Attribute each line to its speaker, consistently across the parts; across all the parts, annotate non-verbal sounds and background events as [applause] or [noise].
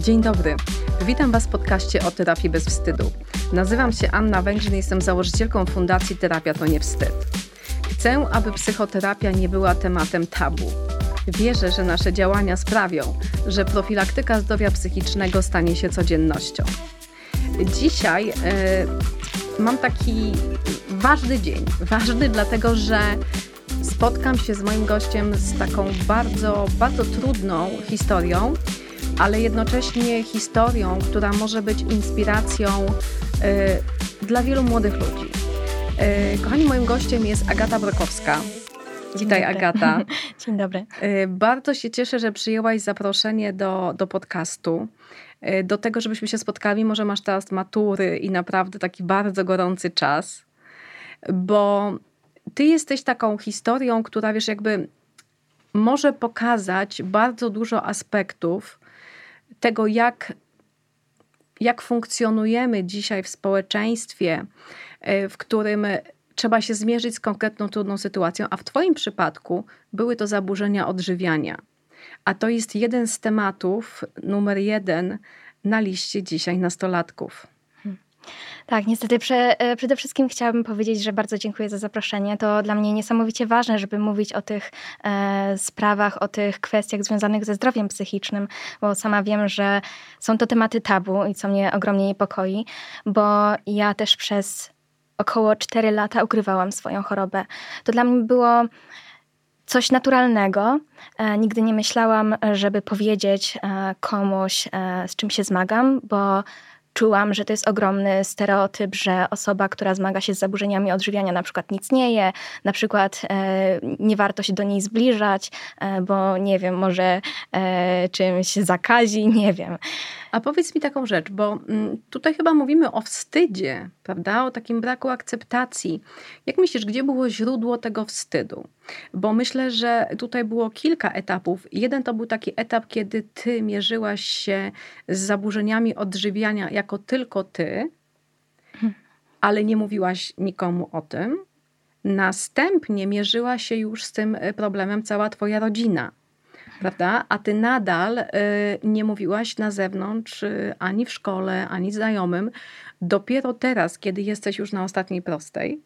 Speaker 1: Dzień dobry. Witam Was w podcaście o terapii bez wstydu. Nazywam się Anna Węgrzyn, jestem założycielką Fundacji Terapia to nie wstyd. Chcę, aby psychoterapia nie była tematem tabu. Wierzę, że nasze działania sprawią, że profilaktyka zdrowia psychicznego stanie się codziennością. Dzisiaj yy, mam taki ważny dzień. Ważny dlatego, że spotkam się z moim gościem z taką bardzo, bardzo trudną historią, ale jednocześnie historią, która może być inspiracją y, dla wielu młodych ludzi. Y, kochani, moim gościem jest Agata Brokowska. Witaj, Agata. [laughs]
Speaker 2: Dzień dobry.
Speaker 1: Y, bardzo się cieszę, że przyjęłaś zaproszenie do, do podcastu. Do tego, żebyśmy się spotkali. Może masz teraz matury i naprawdę taki bardzo gorący czas, bo ty jesteś taką historią, która wiesz, jakby może pokazać bardzo dużo aspektów tego, jak, jak funkcjonujemy dzisiaj w społeczeństwie, e, w którym trzeba się zmierzyć z konkretną trudną sytuacją, a w Twoim przypadku były to zaburzenia odżywiania. A to jest jeden z tematów, numer jeden na liście dzisiaj nastolatków.
Speaker 2: Tak, niestety prze, e, przede wszystkim chciałabym powiedzieć, że bardzo dziękuję za zaproszenie. To dla mnie niesamowicie ważne, żeby mówić o tych e, sprawach, o tych kwestiach związanych ze zdrowiem psychicznym, bo sama wiem, że są to tematy tabu i co mnie ogromnie niepokoi, bo ja też przez około 4 lata ukrywałam swoją chorobę. To dla mnie było coś naturalnego. E, nigdy nie myślałam, żeby powiedzieć e, komuś, e, z czym się zmagam, bo czułam, że to jest ogromny stereotyp, że osoba, która zmaga się z zaburzeniami odżywiania, na przykład nic nie je, na przykład e, nie warto się do niej zbliżać, e, bo nie wiem, może e, czymś zakazi, [laughs] nie wiem.
Speaker 1: A powiedz mi taką rzecz, bo mm, tutaj chyba mówimy o wstydzie, prawda? O takim braku akceptacji. Jak myślisz, gdzie było źródło tego wstydu? Bo myślę, że tutaj było kilka etapów. Jeden to był taki etap, kiedy ty mierzyłaś się z zaburzeniami odżywiania jako tylko ty, ale nie mówiłaś nikomu o tym. Następnie mierzyła się już z tym problemem cała twoja rodzina prawda? A ty nadal y, nie mówiłaś na zewnątrz y, ani w szkole, ani znajomym. Dopiero teraz, kiedy jesteś już na ostatniej prostej,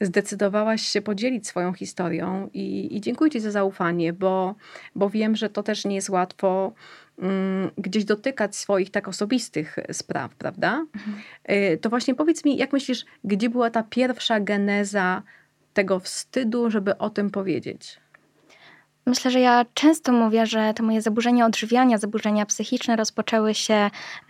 Speaker 1: zdecydowałaś się podzielić swoją historią i, i dziękuję Ci za zaufanie, bo, bo wiem, że to też nie jest łatwo um, gdzieś dotykać swoich tak osobistych spraw, prawda? Mhm. Y, to właśnie powiedz mi, jak myślisz, gdzie była ta pierwsza geneza tego wstydu, żeby o tym powiedzieć?
Speaker 2: Myślę, że ja często mówię, że te moje zaburzenia odżywiania, zaburzenia psychiczne rozpoczęły się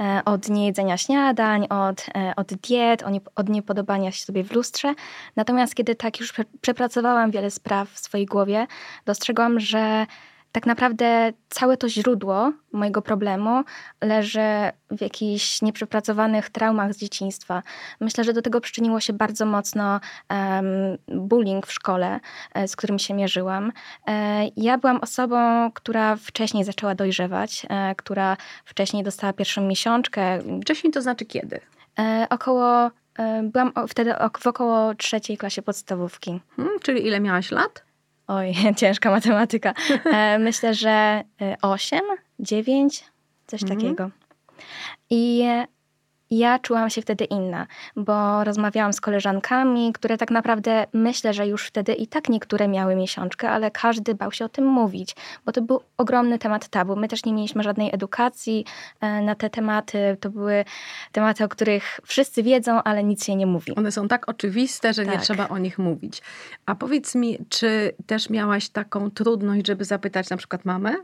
Speaker 2: e, od niejedzenia śniadań, od, e, od diet, od niepodobania się sobie w lustrze. Natomiast kiedy tak już przepracowałam wiele spraw w swojej głowie, dostrzegłam, że tak naprawdę całe to źródło mojego problemu leży w jakichś nieprzepracowanych traumach z dzieciństwa. Myślę, że do tego przyczyniło się bardzo mocno um, bullying w szkole, e, z którym się mierzyłam. E, ja byłam osobą, która wcześniej zaczęła dojrzewać, e, która wcześniej dostała pierwszą miesiączkę.
Speaker 1: Wcześniej to znaczy kiedy?
Speaker 2: Około Byłam wtedy w około trzeciej klasie podstawówki.
Speaker 1: Hmm, czyli ile miałaś lat?
Speaker 2: Oj, [laughs] ciężka matematyka. E, myślę, że 8, e, 9, coś mhm. takiego. I ja czułam się wtedy inna, bo rozmawiałam z koleżankami, które tak naprawdę myślę, że już wtedy i tak niektóre miały miesiączkę, ale każdy bał się o tym mówić, bo to był ogromny temat tabu. My też nie mieliśmy żadnej edukacji e, na te tematy. To były tematy, o których wszyscy wiedzą, ale nic się nie mówi.
Speaker 1: One są tak oczywiste, że tak. nie trzeba o nich mówić. A powiedz mi, czy też miałaś taką trudność, żeby zapytać na przykład mamę?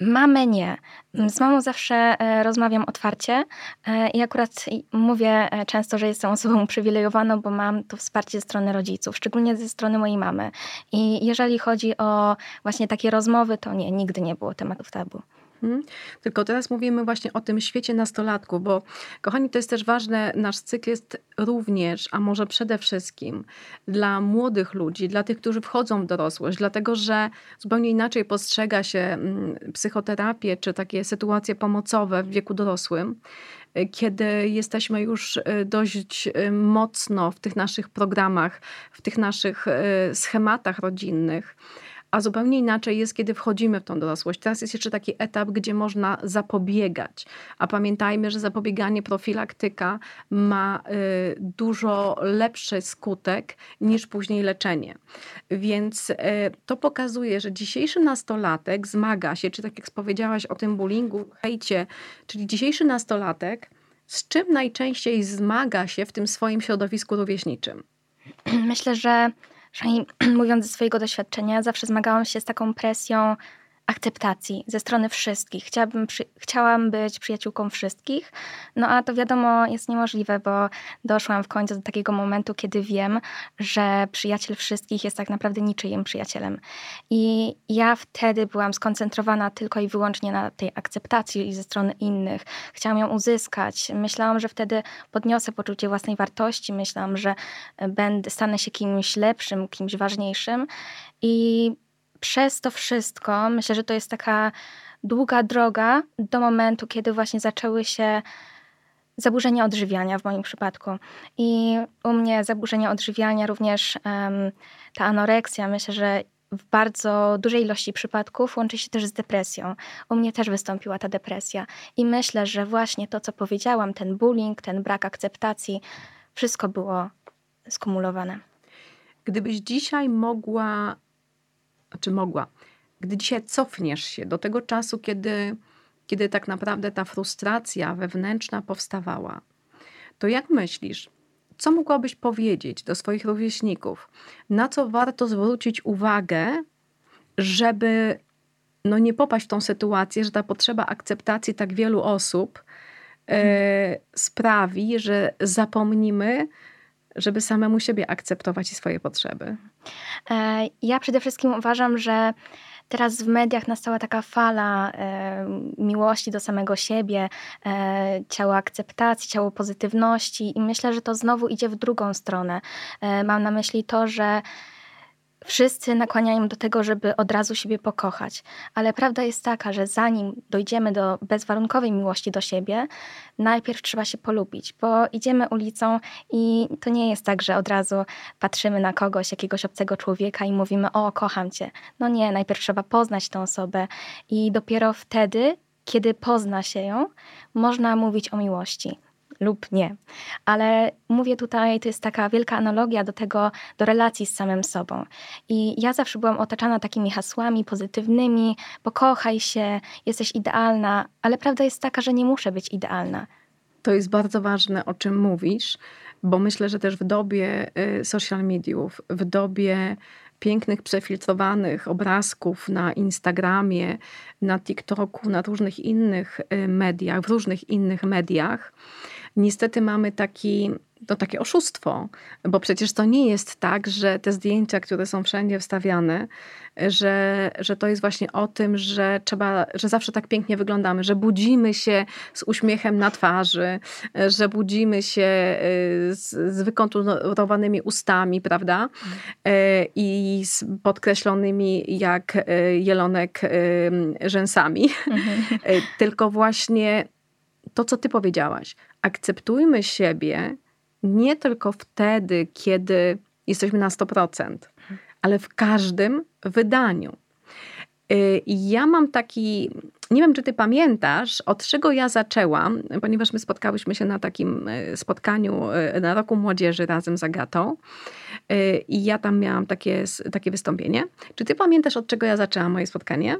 Speaker 2: Mamę nie. Z mamą zawsze e, rozmawiam otwarcie e, i akurat mówię e, często, że jestem osobą [laughs] uprzywilejowaną, bo mam to wsparcie ze strony rodziców, szczególnie ze strony mojej mamy. I jeżeli chodzi o właśnie takie rozmowy, to nie, nigdy nie było tematów tabu.
Speaker 1: Hmm. Tylko teraz mówimy właśnie o tym świecie nastolatków, bo kochani, to jest też ważne, nasz cykl jest również, a może przede wszystkim dla młodych ludzi, dla tych, którzy wchodzą w dorosłość, dlatego że zupełnie inaczej postrzega się mm, psychoterapię czy takie sytuacje pomocowe w wieku dorosłym, kiedy jesteśmy już y, dość y, mocno w tych naszych programach, w tych naszych y, schematach rodzinnych a zupełnie inaczej jest, kiedy wchodzimy w tą dorosłość. Teraz jest jeszcze taki etap, gdzie można zapobiegać. A pamiętajmy, że zapobieganie, profilaktyka ma y, dużo lepszy skutek niż później leczenie. Więc y, to pokazuje, że dzisiejszy nastolatek zmaga się, czy tak jak powiedziałaś o tym bullyingu, hejcie, czyli dzisiejszy nastolatek z czym najczęściej zmaga się w tym swoim środowisku rówieśniczym?
Speaker 2: Myślę, że Przynajmniej [clears throat] mówiąc ze swojego doświadczenia, zawsze zmagałam się z taką presją akceptacji ze strony wszystkich. Chciałabym, przy, chciałam być przyjaciółką wszystkich, no a to wiadomo jest niemożliwe, bo doszłam w końcu do takiego momentu, kiedy wiem, że przyjaciel wszystkich jest tak naprawdę niczyim przyjacielem. I ja wtedy byłam skoncentrowana tylko i wyłącznie na tej akceptacji ze strony innych. Chciałam ją uzyskać. Myślałam, że wtedy podniosę poczucie własnej wartości. Myślałam, że będę, stanę się kimś lepszym, kimś ważniejszym. I przez to wszystko myślę, że to jest taka długa droga do momentu, kiedy właśnie zaczęły się zaburzenia odżywiania w moim przypadku. I u mnie zaburzenia odżywiania, również um, ta anoreksja, myślę, że w bardzo dużej ilości przypadków łączy się też z depresją. U mnie też wystąpiła ta depresja. I myślę, że właśnie to, co powiedziałam, ten bullying, ten brak akceptacji, wszystko było skumulowane.
Speaker 1: Gdybyś dzisiaj mogła czy mogła, gdy dzisiaj cofniesz się do tego czasu, kiedy, kiedy tak naprawdę ta frustracja wewnętrzna powstawała, to jak myślisz, co mogłabyś powiedzieć do swoich rówieśników? Na co warto zwrócić uwagę, żeby no nie popaść w tą sytuację, że ta potrzeba akceptacji tak wielu osób e, sprawi, że zapomnimy, żeby samemu siebie akceptować i swoje potrzeby?
Speaker 2: E, ja przede wszystkim uważam, że teraz w mediach nastała taka fala e, miłości do samego siebie, e, ciało akceptacji, ciało pozytywności, i myślę, że to znowu idzie w drugą stronę. E, mam na myśli to, że Wszyscy nakłaniają do tego, żeby od razu siebie pokochać, ale prawda jest taka, że zanim dojdziemy do bezwarunkowej miłości do siebie, najpierw trzeba się polubić, bo idziemy ulicą i to nie jest tak, że od razu patrzymy na kogoś, jakiegoś obcego człowieka i mówimy: O, kocham cię. No nie, najpierw trzeba poznać tę osobę i dopiero wtedy, kiedy pozna się ją, można mówić o miłości lub nie. Ale mówię tutaj, to jest taka wielka analogia do tego, do relacji z samym sobą. I ja zawsze byłam otaczana takimi hasłami pozytywnymi, pokochaj się, jesteś idealna, ale prawda jest taka, że nie muszę być idealna.
Speaker 1: To jest bardzo ważne, o czym mówisz, bo myślę, że też w dobie y, social mediów, w dobie pięknych, przefiltrowanych obrazków na Instagramie, na TikToku, na różnych innych y, mediach, w różnych innych mediach, niestety mamy taki to takie oszustwo, bo przecież to nie jest tak, że te zdjęcia, które są wszędzie wstawiane, że, że to jest właśnie o tym, że trzeba, że zawsze tak pięknie wyglądamy, że budzimy się z uśmiechem na twarzy, że budzimy się y, z, z wykonturowanymi ustami, prawda? Y, I z podkreślonymi jak y, jelonek rzęsami. Mhm. Tylko właśnie to, co ty powiedziałaś, akceptujmy siebie nie tylko wtedy, kiedy jesteśmy na 100%, ale w każdym wydaniu. Y, ja mam taki, nie wiem czy ty pamiętasz, od czego ja zaczęłam, ponieważ my spotkałyśmy się na takim y, spotkaniu y, na Roku Młodzieży razem z Agatą i ja tam miałam takie, takie wystąpienie. Czy ty pamiętasz, od czego ja zaczęłam moje spotkanie?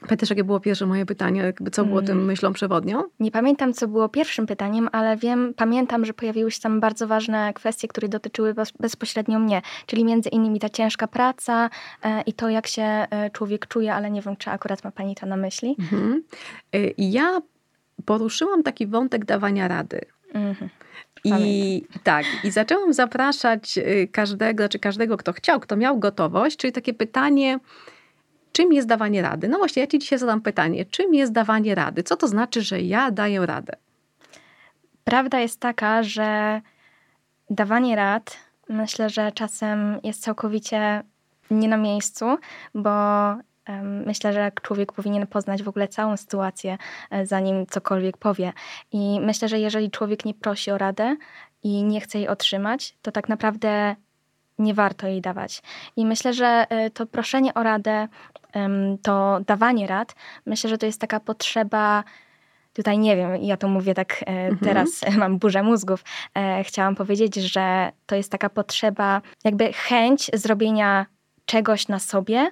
Speaker 1: Pamiętasz, jakie było pierwsze moje pytanie? Jakby co było tym mm. myślą przewodnią?
Speaker 2: Nie pamiętam, co było pierwszym pytaniem, ale wiem, pamiętam, że pojawiły się tam bardzo ważne kwestie, które dotyczyły bezpośrednio mnie, czyli między innymi ta ciężka praca e, i to, jak się e, człowiek czuje, ale nie wiem, czy akurat ma Pani to na myśli. Mhm.
Speaker 1: E, ja poruszyłam taki wątek dawania rady. Mhm. I tak, i zaczęłam zapraszać każdego, czy każdego, kto chciał, kto miał gotowość, czyli takie pytanie, Czym jest dawanie rady? No właśnie, ja Ci dzisiaj zadam pytanie. Czym jest dawanie rady? Co to znaczy, że ja daję radę?
Speaker 2: Prawda jest taka, że dawanie rad myślę, że czasem jest całkowicie nie na miejscu, bo Myślę, że człowiek powinien poznać w ogóle całą sytuację, e, zanim cokolwiek powie. I myślę, że jeżeli człowiek nie prosi o radę i nie chce jej otrzymać, to tak naprawdę nie warto jej dawać. I myślę, że y, to proszenie o radę, to dawanie rad, myślę, że to jest taka potrzeba tutaj nie wiem, ja to mówię tak e, mhm. teraz, mam burzę mózgów. E, chciałam powiedzieć, że to jest taka potrzeba, jakby chęć zrobienia czegoś na sobie,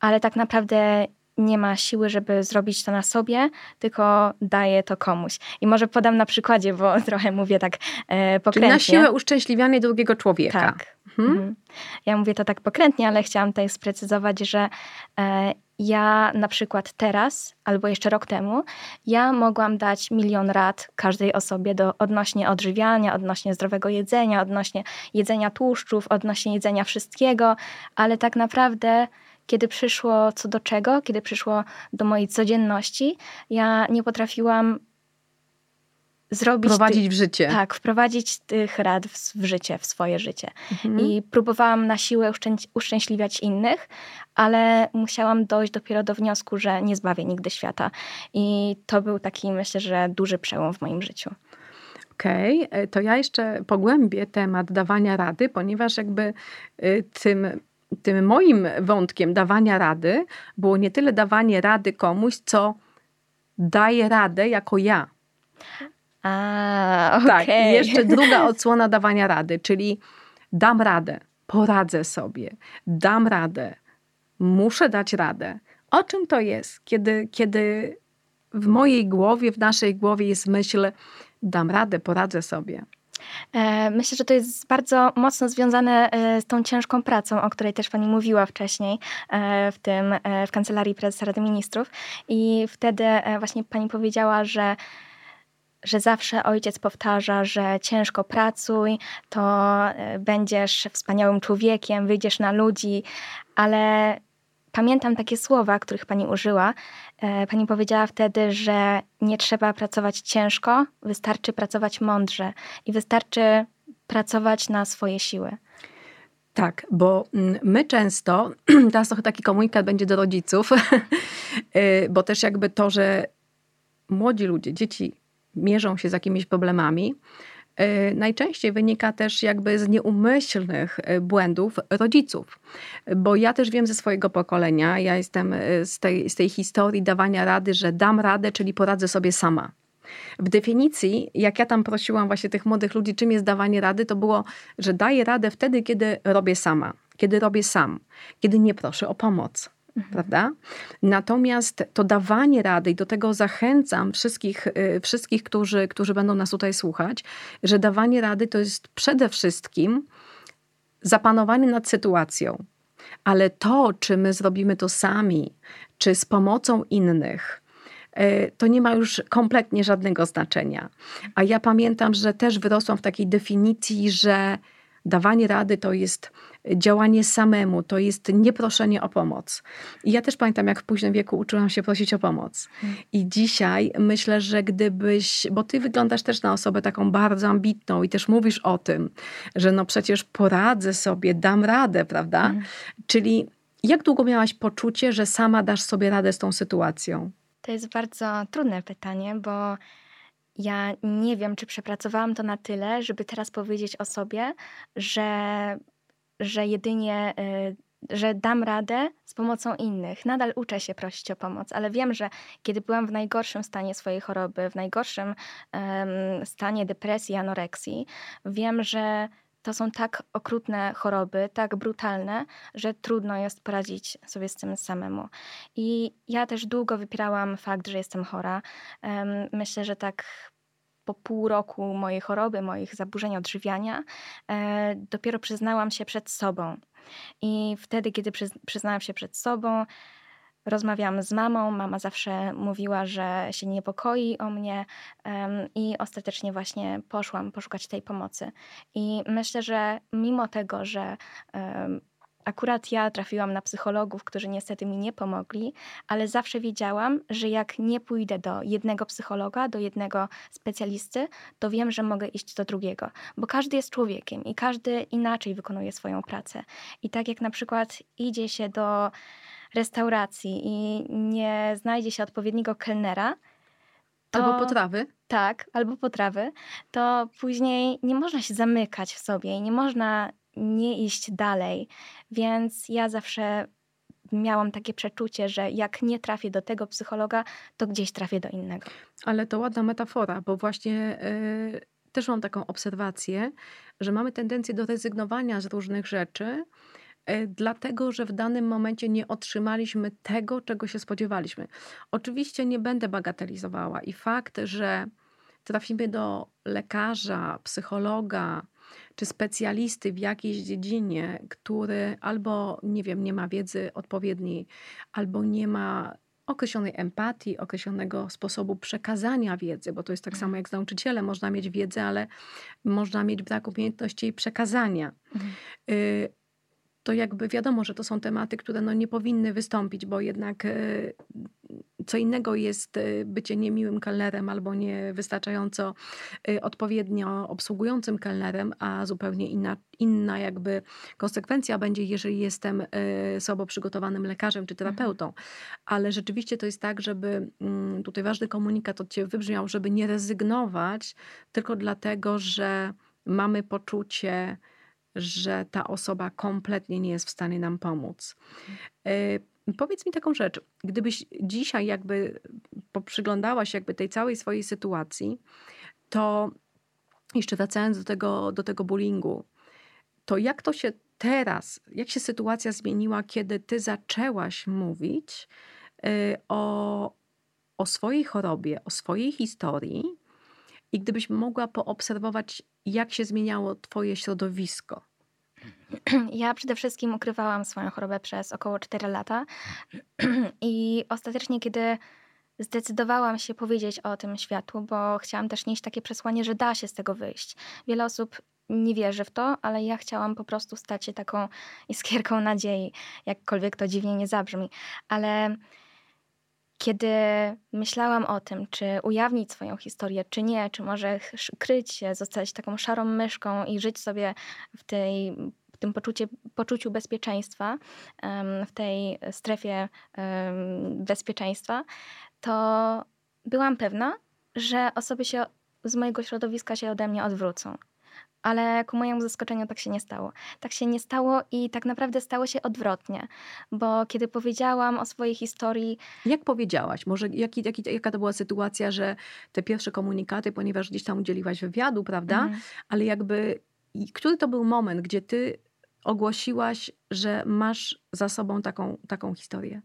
Speaker 2: ale tak naprawdę nie ma siły, żeby zrobić to na sobie, tylko daje to komuś. I może podam na przykładzie, bo [laughs] trochę mówię tak e, pokrętnie. Czyli
Speaker 1: na siłę uszczęśliwiania drugiego człowieka.
Speaker 2: Tak. Mhm. Mhm. Ja mówię to tak pokrętnie, ale chciałam tutaj sprecyzować, że e, ja na przykład teraz, albo jeszcze rok temu, ja mogłam dać milion rad każdej osobie do, odnośnie odżywiania, odnośnie zdrowego jedzenia, odnośnie jedzenia tłuszczów, odnośnie jedzenia wszystkiego, ale tak naprawdę kiedy przyszło co do czego, kiedy przyszło do mojej codzienności, ja nie potrafiłam
Speaker 1: zrobić. Wprowadzić ty, w życie.
Speaker 2: Tak, wprowadzić tych rad w, w życie, w swoje życie. Mhm. I próbowałam na siłę uszczęś, uszczęśliwiać innych, ale musiałam dojść dopiero do wniosku, że nie zbawię nigdy świata. I to był taki, myślę, że duży przełom w moim życiu.
Speaker 1: Okej, okay. E, to ja jeszcze pogłębię temat dawania rady, ponieważ jakby y, tym tym moim wątkiem dawania rady było nie tyle dawanie rady komuś, co daję radę jako ja.
Speaker 2: A, okay. Tak,
Speaker 1: i jeszcze [laughs] druga odsłona dawania rady, czyli dam radę, poradzę sobie, dam radę, muszę dać radę. O czym to jest, kiedy, kiedy w mojej głowie, w naszej głowie jest myśl, dam radę, poradzę sobie?
Speaker 2: E, myślę, że to jest bardzo mocno związane e, z tą ciężką pracą, o której też Pani mówiła wcześniej e, w tym, w Kancelarii Prezesa Rady Ministrów. I wtedy właśnie Pani powiedziała, że że zawsze ojciec powtarza, że ciężko pracuj, to będziesz wspaniałym człowiekiem, wyjdziesz na ludzi, ale pamiętam takie słowa, których pani użyła. E, pani powiedziała wtedy, że nie trzeba pracować ciężko, wystarczy pracować mądrze i wystarczy pracować na swoje siły.
Speaker 1: Tak, bo mm, my często, [clears throat] teraz trochę taki komunikat będzie do rodziców, y, [laughs] bo też jakby to, że młodzi ludzie, dzieci mierzą się z jakimiś problemami, E, najczęściej wynika też jakby z nieumyślnych e, błędów rodziców. Bo ja też wiem ze swojego pokolenia, ja jestem e, z tej, z tej historii dawania rady, że dam radę, czyli poradzę sobie sama. W definicji, jak ja tam prosiłam właśnie tych młodych ludzi, czym jest dawanie rady, to było, że daję radę wtedy, kiedy robię sama, kiedy robię sam, kiedy nie proszę o pomoc. Mhm. Prawda? Natomiast to dawanie rady, i do tego zachęcam wszystkich, y, wszystkich którzy, którzy będą nas tutaj słuchać, że dawanie rady to jest przede wszystkim zapanowanie nad sytuacją. Ale to, czy my zrobimy to sami, czy z pomocą innych, y, to nie ma już kompletnie żadnego znaczenia. A ja pamiętam, że też wyrosłam w takiej definicji, że dawanie rady to jest działanie samemu, to jest nieproszenie o pomoc. I ja też pamiętam, jak w późnym wieku uczyłam się prosić o pomoc. I dzisiaj myślę, że gdybyś, bo ty wyglądasz też na osobę taką bardzo ambitną i też mówisz o tym, że no przecież poradzę sobie, dam radę, prawda? Mm. Czyli jak długo miałaś poczucie, że sama dasz sobie radę z tą sytuacją?
Speaker 2: To jest bardzo trudne pytanie, bo ja nie wiem, czy przepracowałam to na tyle, żeby teraz powiedzieć o sobie, że że jedynie y, że dam radę z pomocą innych. Nadal uczę się prosić o pomoc, ale wiem, że kiedy byłam w najgorszym stanie swojej choroby, w najgorszym um, stanie depresji, anoreksji, wiem, że to są tak okrutne choroby, tak brutalne, że trudno jest poradzić sobie z tym samemu. I ja też długo wypierałam fakt, że jestem chora. Myślę, że tak po pół roku mojej choroby, moich zaburzeń odżywiania, e, dopiero przyznałam się przed sobą. I wtedy, kiedy przyznałam się przed sobą, rozmawiałam z mamą. Mama zawsze mówiła, że się niepokoi o mnie, i ostatecznie właśnie poszłam poszukać tej pomocy. I myślę, że mimo tego, że Akurat ja trafiłam na psychologów, którzy niestety mi nie pomogli, ale zawsze wiedziałam, że jak nie pójdę do jednego psychologa, do jednego specjalisty, to wiem, że mogę iść do drugiego, bo każdy jest człowiekiem i każdy inaczej wykonuje swoją pracę. I tak jak na przykład idzie się do restauracji i nie znajdzie się odpowiedniego kelnera,
Speaker 1: to, albo potrawy.
Speaker 2: Tak, albo potrawy, to później nie można się zamykać w sobie i nie można nie iść dalej. Więc ja zawsze miałam takie przeczucie, że jak nie trafię do tego psychologa, to gdzieś trafię do innego.
Speaker 1: Ale to ładna metafora, bo właśnie yy, też mam taką obserwację, że mamy tendencję do rezygnowania z różnych rzeczy, dlatego że w danym momencie nie otrzymaliśmy tego, czego się spodziewaliśmy. Oczywiście nie będę bagatelizowała i fakt, że trafimy do lekarza, psychologa, czy specjalisty w jakiejś dziedzinie, który albo, nie wiem, nie ma wiedzy odpowiedniej, albo nie ma określonej empatii, określonego sposobu przekazania wiedzy, bo to jest tak mhm. samo jak z nauczycielem. Można mieć wiedzę, ale można mieć brak umiejętności jej przekazania. Mhm. To jakby wiadomo, że to są tematy, które no nie powinny wystąpić, bo jednak y, co innego jest y, bycie niemiłym kelnerem albo niewystarczająco y, odpowiednio obsługującym kelnerem, a zupełnie inna, inna jakby konsekwencja będzie, jeżeli jestem słabo przygotowanym lekarzem czy terapeutą. Ale rzeczywiście to jest tak, żeby mm, tutaj ważny komunikat od Ciebie wybrzmiał, żeby nie rezygnować tylko dlatego, że mamy poczucie, że ta osoba kompletnie nie jest w stanie nam pomóc. Powiedz mi taką rzecz, gdybyś dzisiaj jakby poprzyglądałaś jakby tej całej swojej sytuacji, to jeszcze wracając do tego, do tego bullyingu, to jak to się teraz, jak się sytuacja zmieniła, kiedy ty zaczęłaś mówić y, o, o swojej chorobie, o swojej historii i gdybyś mogła poobserwować, jak się zmieniało twoje środowisko, [clears throat]
Speaker 2: Ja przede wszystkim ukrywałam swoją chorobę przez około 4 lata [clears throat] i ostatecznie, kiedy zdecydowałam się powiedzieć o tym światu, bo chciałam też nieść takie przesłanie, że da się z tego wyjść. Wiele osób nie wierzy w to, ale ja chciałam po prostu stać się taką [laughs] iskierką nadziei, jakkolwiek to dziwnie nie zabrzmi. Ale kiedy myślałam o tym, czy ujawnić swoją historię, czy nie, czy może kryć się, zostać taką szarą myszką i żyć sobie w tej w tym poczucie, poczuciu bezpieczeństwa, w tej strefie bezpieczeństwa, to byłam pewna, że osoby się z mojego środowiska się ode mnie odwrócą ale ku mojemu zaskoczeniu tak się nie stało. Tak się nie stało i tak naprawdę stało się odwrotnie, bo kiedy powiedziałam o swojej historii.
Speaker 1: Jak powiedziałaś? Może jaki, jaki, jaka to była sytuacja, że te pierwsze komunikaty, ponieważ gdzieś tam udzieliłaś wywiadu, prawda? Mhm. Ale jakby, który to był moment, gdzie ty ogłosiłaś, że masz za sobą taką, taką historię?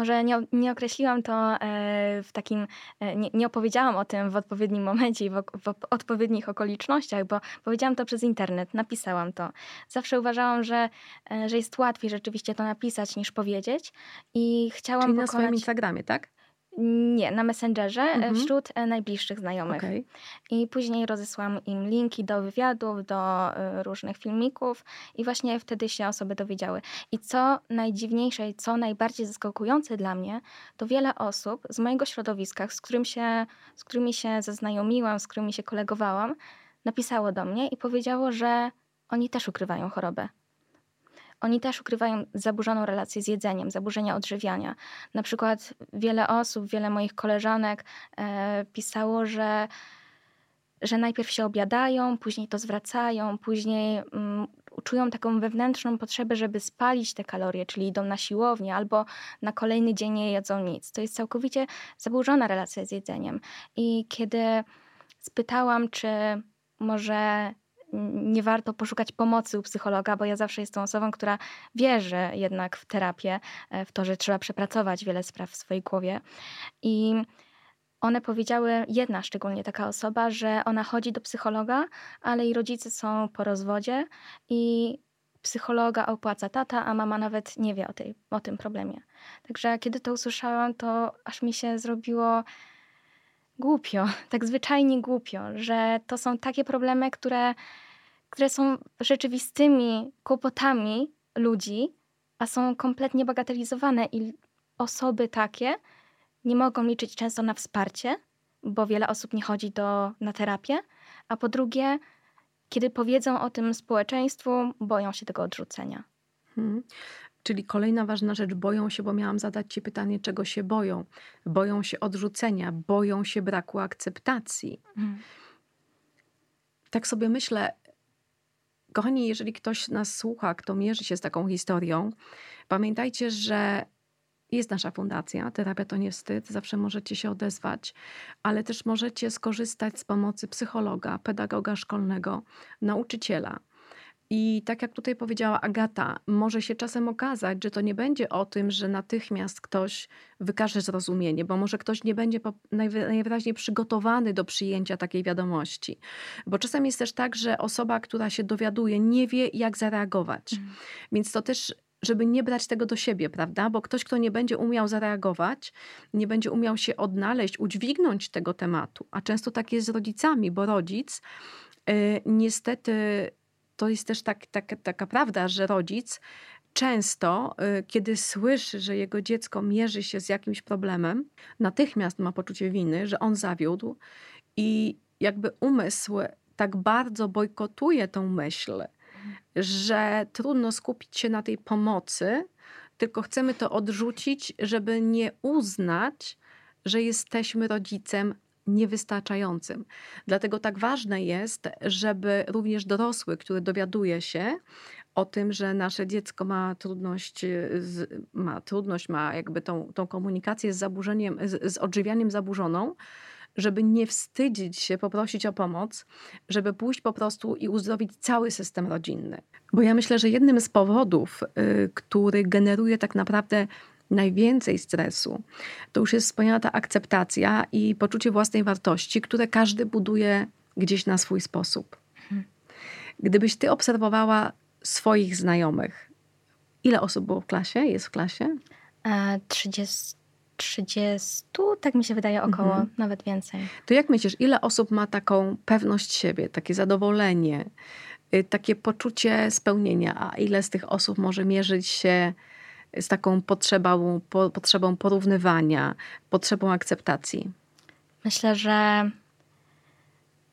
Speaker 2: Może nie, nie określiłam to e, w takim, e, nie, nie, opowiedziałam o tym w odpowiednim momencie i w, w, odpowiednich okolicznościach, bo powiedziałam to przez internet, napisałam to. Zawsze uważałam, że, e, że jest łatwiej rzeczywiście to napisać niż powiedzieć i chciałam
Speaker 1: Czyli pokonać... na swoim Instagramie, tak?
Speaker 2: Nie, na Messengerze e, mhm. wśród e, najbliższych znajomych. Okay. I później rozesłam im linki do wywiadów, do e, różnych filmików i właśnie wtedy się osoby dowiedziały. I co najdziwniejsze i co najbardziej zaskakujące dla mnie, to wiele osób z mojego środowiska, z, którym się, z którymi się zaznajomiłam, z którymi się kolegowałam, napisało do mnie i powiedziało, że oni też ukrywają chorobę oni też ukrywają zaburzoną relację z jedzeniem, zaburzenia odżywiania. Na przykład wiele osób, wiele moich koleżanek e, pisało, że że najpierw się obiadają, później to zwracają, później mm, czują taką wewnętrzną potrzebę, żeby spalić te kalorie, czyli idą na siłownię albo na kolejny dzień nie jedzą nic. To jest całkowicie zaburzona relacja z jedzeniem. I kiedy spytałam, czy może nie warto poszukać pomocy u psychologa, bo ja zawsze jestem osobą, która wierzy jednak w terapię, e, w to, że trzeba przepracować wiele spraw w swojej głowie. I one powiedziały, jedna szczególnie taka osoba, że ona chodzi do psychologa, ale jej rodzice są po rozwodzie i psychologa opłaca tata, a mama nawet nie wie o, tej, o tym problemie. Także kiedy to usłyszałam, to aż mi się zrobiło głupio, tak zwyczajnie głupio, że to są takie problemy, które, które są rzeczywistymi kłopotami ludzi, a są kompletnie bagatelizowane i osoby takie nie mogą liczyć często na wsparcie, bo wiele osób nie chodzi do, na terapię, a po drugie, kiedy powiedzą o tym społeczeństwu, boją się tego odrzucenia. Hmm.
Speaker 1: Czyli kolejna ważna rzecz, boją się, bo miałam zadać Ci pytanie, czego się boją. Boją się odrzucenia, boją się braku akceptacji. Mm. Tak sobie myślę, kochani, jeżeli ktoś nas słucha, kto mierzy się z taką historią, pamiętajcie, że jest nasza fundacja, terapia to nie wstyd, zawsze możecie się odezwać, ale też możecie skorzystać z pomocy psychologa, pedagoga szkolnego, nauczyciela. I tak jak tutaj powiedziała Agata, może się czasem okazać, że to nie będzie o tym, że natychmiast ktoś wykaże zrozumienie, bo może ktoś nie będzie najwyraźniej przygotowany do przyjęcia takiej wiadomości. Bo czasem jest też tak, że osoba, która się dowiaduje, nie wie, jak zareagować. Mhm. Więc to też żeby nie brać tego do siebie, prawda? Bo ktoś, kto nie będzie umiał zareagować, nie będzie umiał się odnaleźć, udźwignąć tego tematu. A często tak jest z rodzicami, bo rodzic yy, niestety to jest też tak, tak, taka prawda, że rodzic często, y, kiedy słyszy, że jego dziecko mierzy się z jakimś problemem, natychmiast ma poczucie winy, że on zawiódł i jakby umysł tak bardzo bojkotuje tą myśl, że trudno skupić się na tej pomocy, tylko chcemy to odrzucić, żeby nie uznać, że jesteśmy rodzicem niewystarczającym. Dlatego tak ważne jest, żeby również dorosły, który dowiaduje się o tym, że nasze dziecko ma trudność, ma trudność, ma jakby tą, tą komunikację z zaburzeniem, z, z odżywianiem zaburzoną, żeby nie wstydzić się, poprosić o pomoc, żeby pójść po prostu i uzdrowić cały system rodzinny. Bo ja myślę, że jednym z powodów, y, który generuje tak naprawdę najwięcej stresu, to już jest wspomniana ta akceptacja i poczucie własnej wartości, które każdy buduje gdzieś na swój sposób. Gdybyś ty obserwowała swoich znajomych, ile osób było w klasie? Jest w klasie?
Speaker 2: 30, e, 30 tak mi się wydaje, około, mhm. nawet więcej.
Speaker 1: To jak myślisz, ile osób ma taką pewność siebie, takie zadowolenie, y, takie poczucie spełnienia, a ile z tych osób może mierzyć się z taką potrzebą, po, potrzebą porównywania, potrzebą akceptacji?
Speaker 2: Myślę, że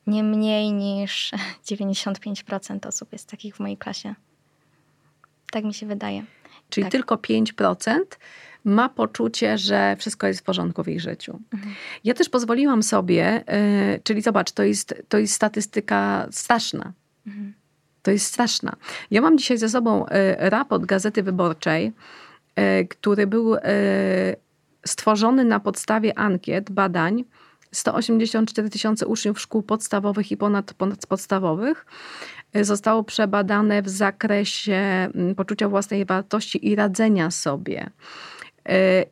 Speaker 2: nie mniej niż [laughs] 95% osób jest takich w mojej klasie. Tak mi się wydaje.
Speaker 1: Czyli
Speaker 2: tak.
Speaker 1: tylko 5% ma poczucie, że wszystko jest w porządku w ich życiu. Mhm. Ja też pozwoliłam sobie, yy, czyli zobacz, to jest, to jest statystyka straszna. Mhm. To jest straszna. Ja mam dzisiaj ze sobą yy, raport Gazety Wyborczej, który był e, stworzony na podstawie ankiet, badań 184 tysiące uczniów szkół podstawowych i ponad, ponadpodstawowych e, zostało przebadane w zakresie mm, poczucia własnej wartości i radzenia sobie.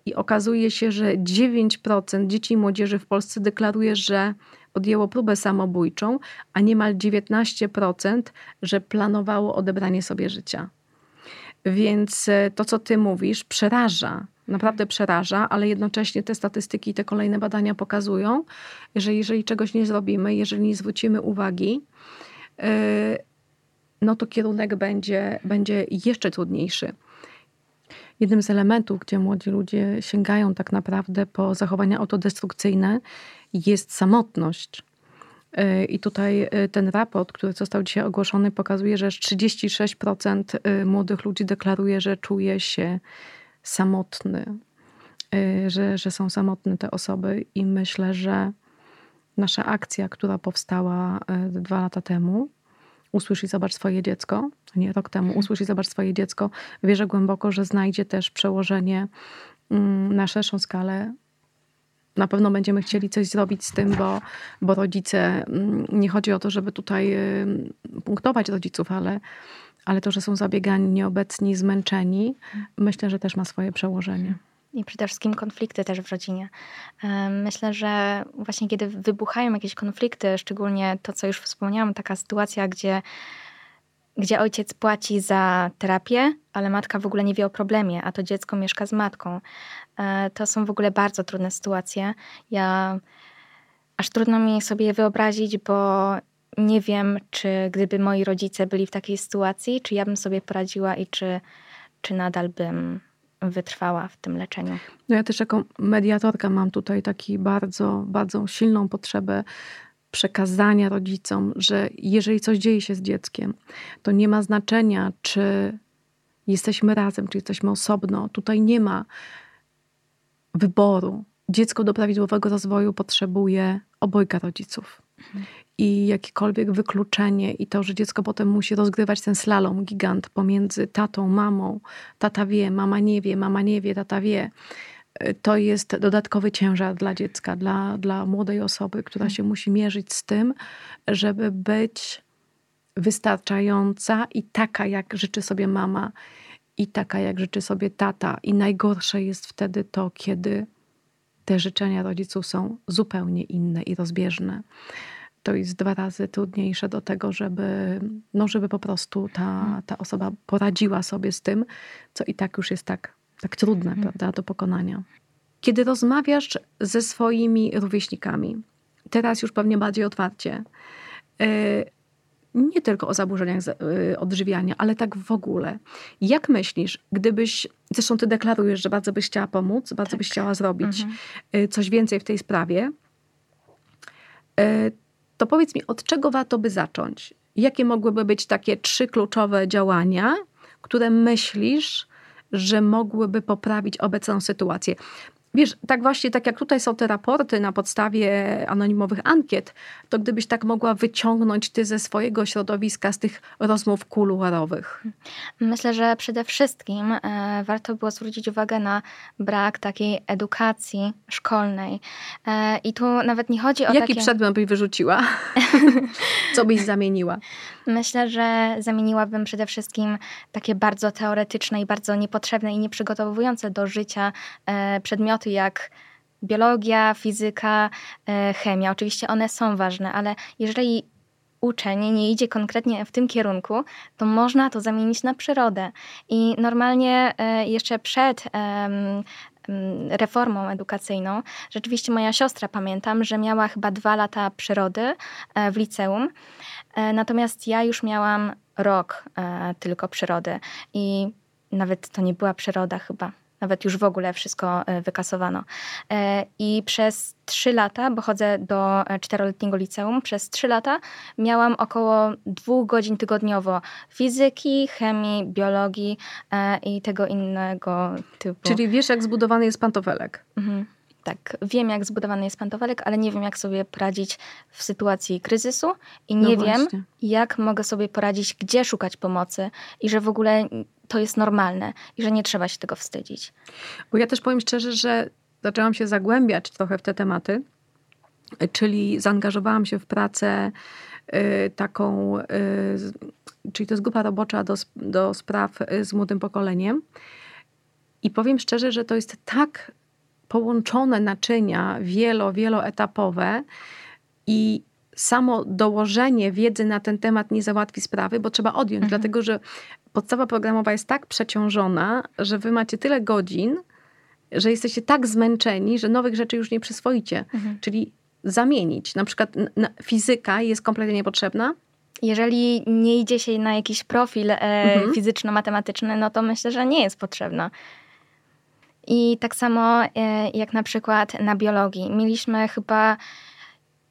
Speaker 1: I okazuje się, że 9% dzieci i młodzieży w Polsce deklaruje, że podjęło próbę samobójczą, a niemal 19%, że planowało odebranie sobie życia. Więc e, to, co ty mówisz, przeraża. Naprawdę przeraża, ale jednocześnie te statystyki i te kolejne badania pokazują, że jeżeli czegoś nie zrobimy, jeżeli nie zwrócimy uwagi, e, no to kierunek będzie, będzie jeszcze trudniejszy. Jednym z elementów, gdzie młodzi ludzie sięgają tak naprawdę po zachowania autodestrukcyjne, jest samotność. Y, I tutaj y, ten raport, który został dzisiaj ogłoszony, pokazuje, że 36% y, młodych ludzi deklaruje, że czuje się samotny, że, że są samotne te osoby, i myślę, że nasza akcja, która powstała dwa lata temu, Usłysz i zobacz swoje dziecko, nie rok temu, mhm. Usłysz i zobacz swoje dziecko, wierzę głęboko, że znajdzie też przełożenie mm, na szerszą skalę na pewno będziemy chcieli coś zrobić z tym, bo, bo rodzice, mm, nie chodzi o to, żeby tutaj punktować rodziców, ale, ale to, że są zabiegani, nieobecni, zmęczeni, myślę, że też ma swoje przełożenie.
Speaker 2: I przede wszystkim konflikty też w rodzinie. Myślę, że właśnie kiedy wybuchają jakieś konflikty, szczególnie to, co już wspomniałam, taka sytuacja, gdzie gdzie ojciec płaci za terapię, ale matka w ogóle nie wie o problemie, a to dziecko mieszka z matką. E, to są w ogóle bardzo trudne sytuacje. Ja aż trudno mi sobie wyobrazić, bo nie wiem, czy gdyby moi rodzice byli w takiej sytuacji, czy ja bym sobie poradziła i czy, czy nadal bym wytrwała w tym leczeniu.
Speaker 1: No ja też jako mediatorka mam tutaj taki bardzo, bardzo silną potrzebę przekazania rodzicom, że jeżeli coś dzieje się z dzieckiem, to nie ma znaczenia, czy jesteśmy razem, czy jesteśmy osobno. Tutaj nie ma wyboru. Dziecko do prawidłowego rozwoju potrzebuje obojga rodziców. i jakiekolwiek wykluczenie i to, że dziecko potem musi rozgrywać ten slalom gigant pomiędzy tatą, mamą, tata wie, mama nie wie, mama nie wie, tata wie, to jest dodatkowy ciężar dla dziecka, dla, dla młodej osoby, która mhm. się musi mierzyć z tym, żeby być wystarczająca i taka, jak życzy sobie mama, i taka, jak życzy sobie tata. I najgorsze jest wtedy to, kiedy te życzenia rodziców są zupełnie inne i rozbieżne. To jest dwa razy trudniejsze do tego, żeby, no, żeby po prostu ta, mhm. ta osoba poradziła sobie z tym, co i tak już jest tak, tak trudne mhm. prawda, do pokonania. Kiedy rozmawiasz ze swoimi rówieśnikami, teraz już pewnie bardziej otwarcie, y, nie tylko o zaburzeniach y, odżywiania, ale tak w ogóle. Jak myślisz, gdybyś, zresztą ty deklarujesz, że bardzo byś chciała pomóc, bardzo tak. byś chciała zrobić mhm. Y, coś więcej w tej sprawie, to powiedz mi, od czego warto by zacząć? Jakie mogłyby być takie trzy kluczowe działania, które myślisz, że mogłyby poprawić obecną sytuację? Wiesz, tak właśnie, tak jak tutaj są te raporty na podstawie anonimowych ankiet, to gdybyś tak mogła wyciągnąć ty ze swojego środowiska, z tych rozmów kuluarowych?
Speaker 2: Myślę, że przede wszystkim e, warto było zwrócić uwagę na brak takiej edukacji szkolnej. E, I tu nawet nie chodzi o
Speaker 1: Jaki
Speaker 2: takie...
Speaker 1: przedmiot byś wyrzuciła? [laughs] Co byś zamieniła?
Speaker 2: Myślę, że zamieniłabym przede wszystkim takie bardzo teoretyczne i bardzo niepotrzebne i nieprzygotowujące do życia e, przedmioty jak biologia, fizyka, e, chemia. Oczywiście one są ważne, ale jeżeli uczeń nie idzie konkretnie w tym kierunku, to można to zamienić na przyrodę. I normalnie e, jeszcze przed reformą edukacyjną. Rzeczywiście moja siostra, pamiętam, że miała chyba dwa lata przyrody w liceum, natomiast ja już miałam rok tylko przyrody i nawet to nie była przyroda chyba nawet już w ogóle wszystko e, wykasowano. E, I przez trzy lata, bo chodzę do e, czteroletniego liceum, przez trzy lata miałam około dwóch godzin tygodniowo fizyki, chemii, biologii i tego innego typu.
Speaker 1: Czyli wiesz, jak zbudowany jest pantofelek? Mhm.
Speaker 2: Tak, wiem, jak zbudowany jest pantofelek, ale nie wiem, jak sobie poradzić w sytuacji kryzysu i nie no wiem, jak mogę sobie poradzić, gdzie szukać pomocy i że w ogóle to jest normalne i że nie trzeba się tego wstydzić.
Speaker 1: Bo ja też powiem szczerze, że zaczęłam się zagłębiać trochę w te tematy, czyli zaangażowałam się w pracę y, taką, y, czyli to jest grupa robocza do, do spraw y, z młodym pokoleniem. I powiem szczerze, że to jest tak połączone naczynia wielo, wieloetapowe i samo dołożenie wiedzy na ten temat nie załatwi sprawy, bo trzeba odjąć, mhm. dlatego że podstawa programowa jest tak przeciążona, że wy macie tyle godzin, że jesteście tak zmęczeni, że nowych rzeczy już nie przyswoicie. Mhm. Czyli zamienić. Na przykład fizyka jest kompletnie niepotrzebna.
Speaker 2: Jeżeli nie idzie się na jakiś profil e, mhm. fizyczno-matematyczny, no to myślę, że nie jest potrzebna. I tak samo e, jak na przykład na biologii. Mieliśmy chyba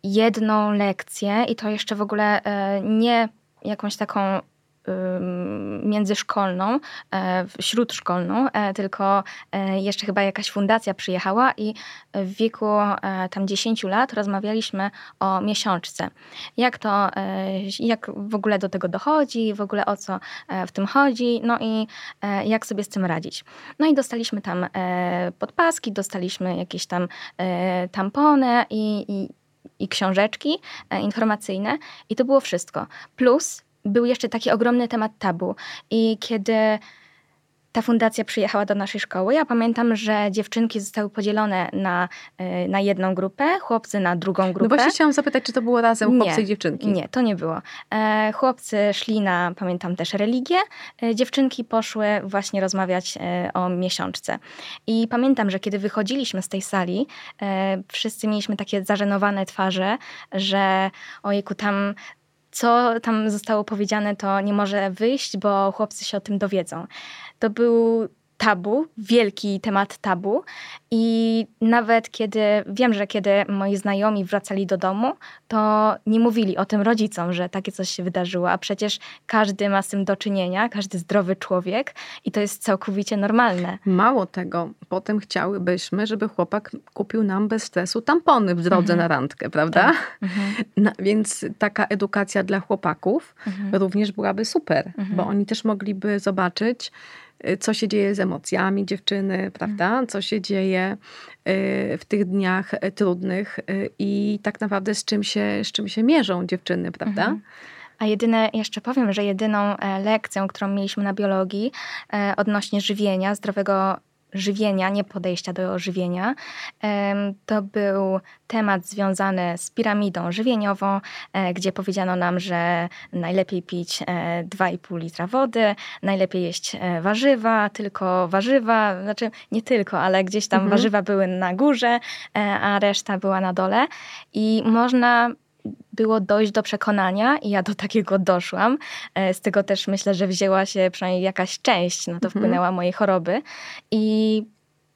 Speaker 2: jedną lekcję i to jeszcze w ogóle e, nie jakąś taką międzyszkolną, e, śródszkolną, e, tylko jeszcze chyba jakaś fundacja przyjechała i w wieku tam 10 lat rozmawialiśmy o miesiączce. Jak to, jak w ogóle do tego dochodzi, w ogóle o co w tym chodzi, no i jak sobie z tym radzić. No i dostaliśmy tam podpaski, dostaliśmy jakieś tam tampony i, i i książeczki e, informacyjne i to było wszystko. Plus był jeszcze taki ogromny temat tabu i kiedy ta fundacja przyjechała do naszej szkoły. Ja pamiętam, że dziewczynki zostały podzielone na, y, na jedną grupę, chłopcy na drugą grupę.
Speaker 1: No właśnie chciałam zapytać, czy to było razem chłopcy
Speaker 2: nie,
Speaker 1: i dziewczynki?
Speaker 2: Nie, to nie było. E, chłopcy szli na, pamiętam też, religię. E, dziewczynki poszły właśnie rozmawiać e, o miesiączce. I pamiętam, że kiedy wychodziliśmy z tej sali, wszyscy mieliśmy takie zażenowane twarze, że ojejku, tam co tam zostało powiedziane, to nie może wyjść, bo chłopcy się o tym dowiedzą. To był tabu, wielki temat tabu. I nawet kiedy wiem, że kiedy moi znajomi wracali do domu, to nie mówili o tym rodzicom, że takie coś się wydarzyło, a przecież każdy ma z tym do czynienia, każdy zdrowy człowiek i to jest całkowicie normalne.
Speaker 1: Mało tego, potem chciałybyśmy, żeby chłopak kupił nam bez stresu tampony w drodze mhm. na randkę, prawda? Tak. [laughs] Mhm. No, więc taka edukacja dla chłopaków mhm. również byłaby super, bo mhm. oni też mogliby zobaczyć, co się dzieje z emocjami dziewczyny, prawda? Mhm. Co się dzieje y, w tych dniach y, trudnych i tak naprawdę z czym się, z czym się mierzą dziewczyny, prawda? Mhm.
Speaker 2: A jedyne, jeszcze powiem, że jedyną e, lekcją, którą mieliśmy na biologii e, odnośnie żywienia, zdrowego żywienia, nie podejścia do żywienia. To był temat związany z piramidą żywieniową, e, gdzie powiedziano nam, że najlepiej pić 2,5 e, litra wody, najlepiej jeść e, warzywa, tylko warzywa, znaczy nie tylko, ale gdzieś tam mhm. warzywa były na górze, a reszta była na dole. I można było dojść do przekonania i ja do takiego doszłam. E, z tego też myślę, że wzięła się przynajmniej jakaś część, no to mhm. wpłynęła mojej choroby. I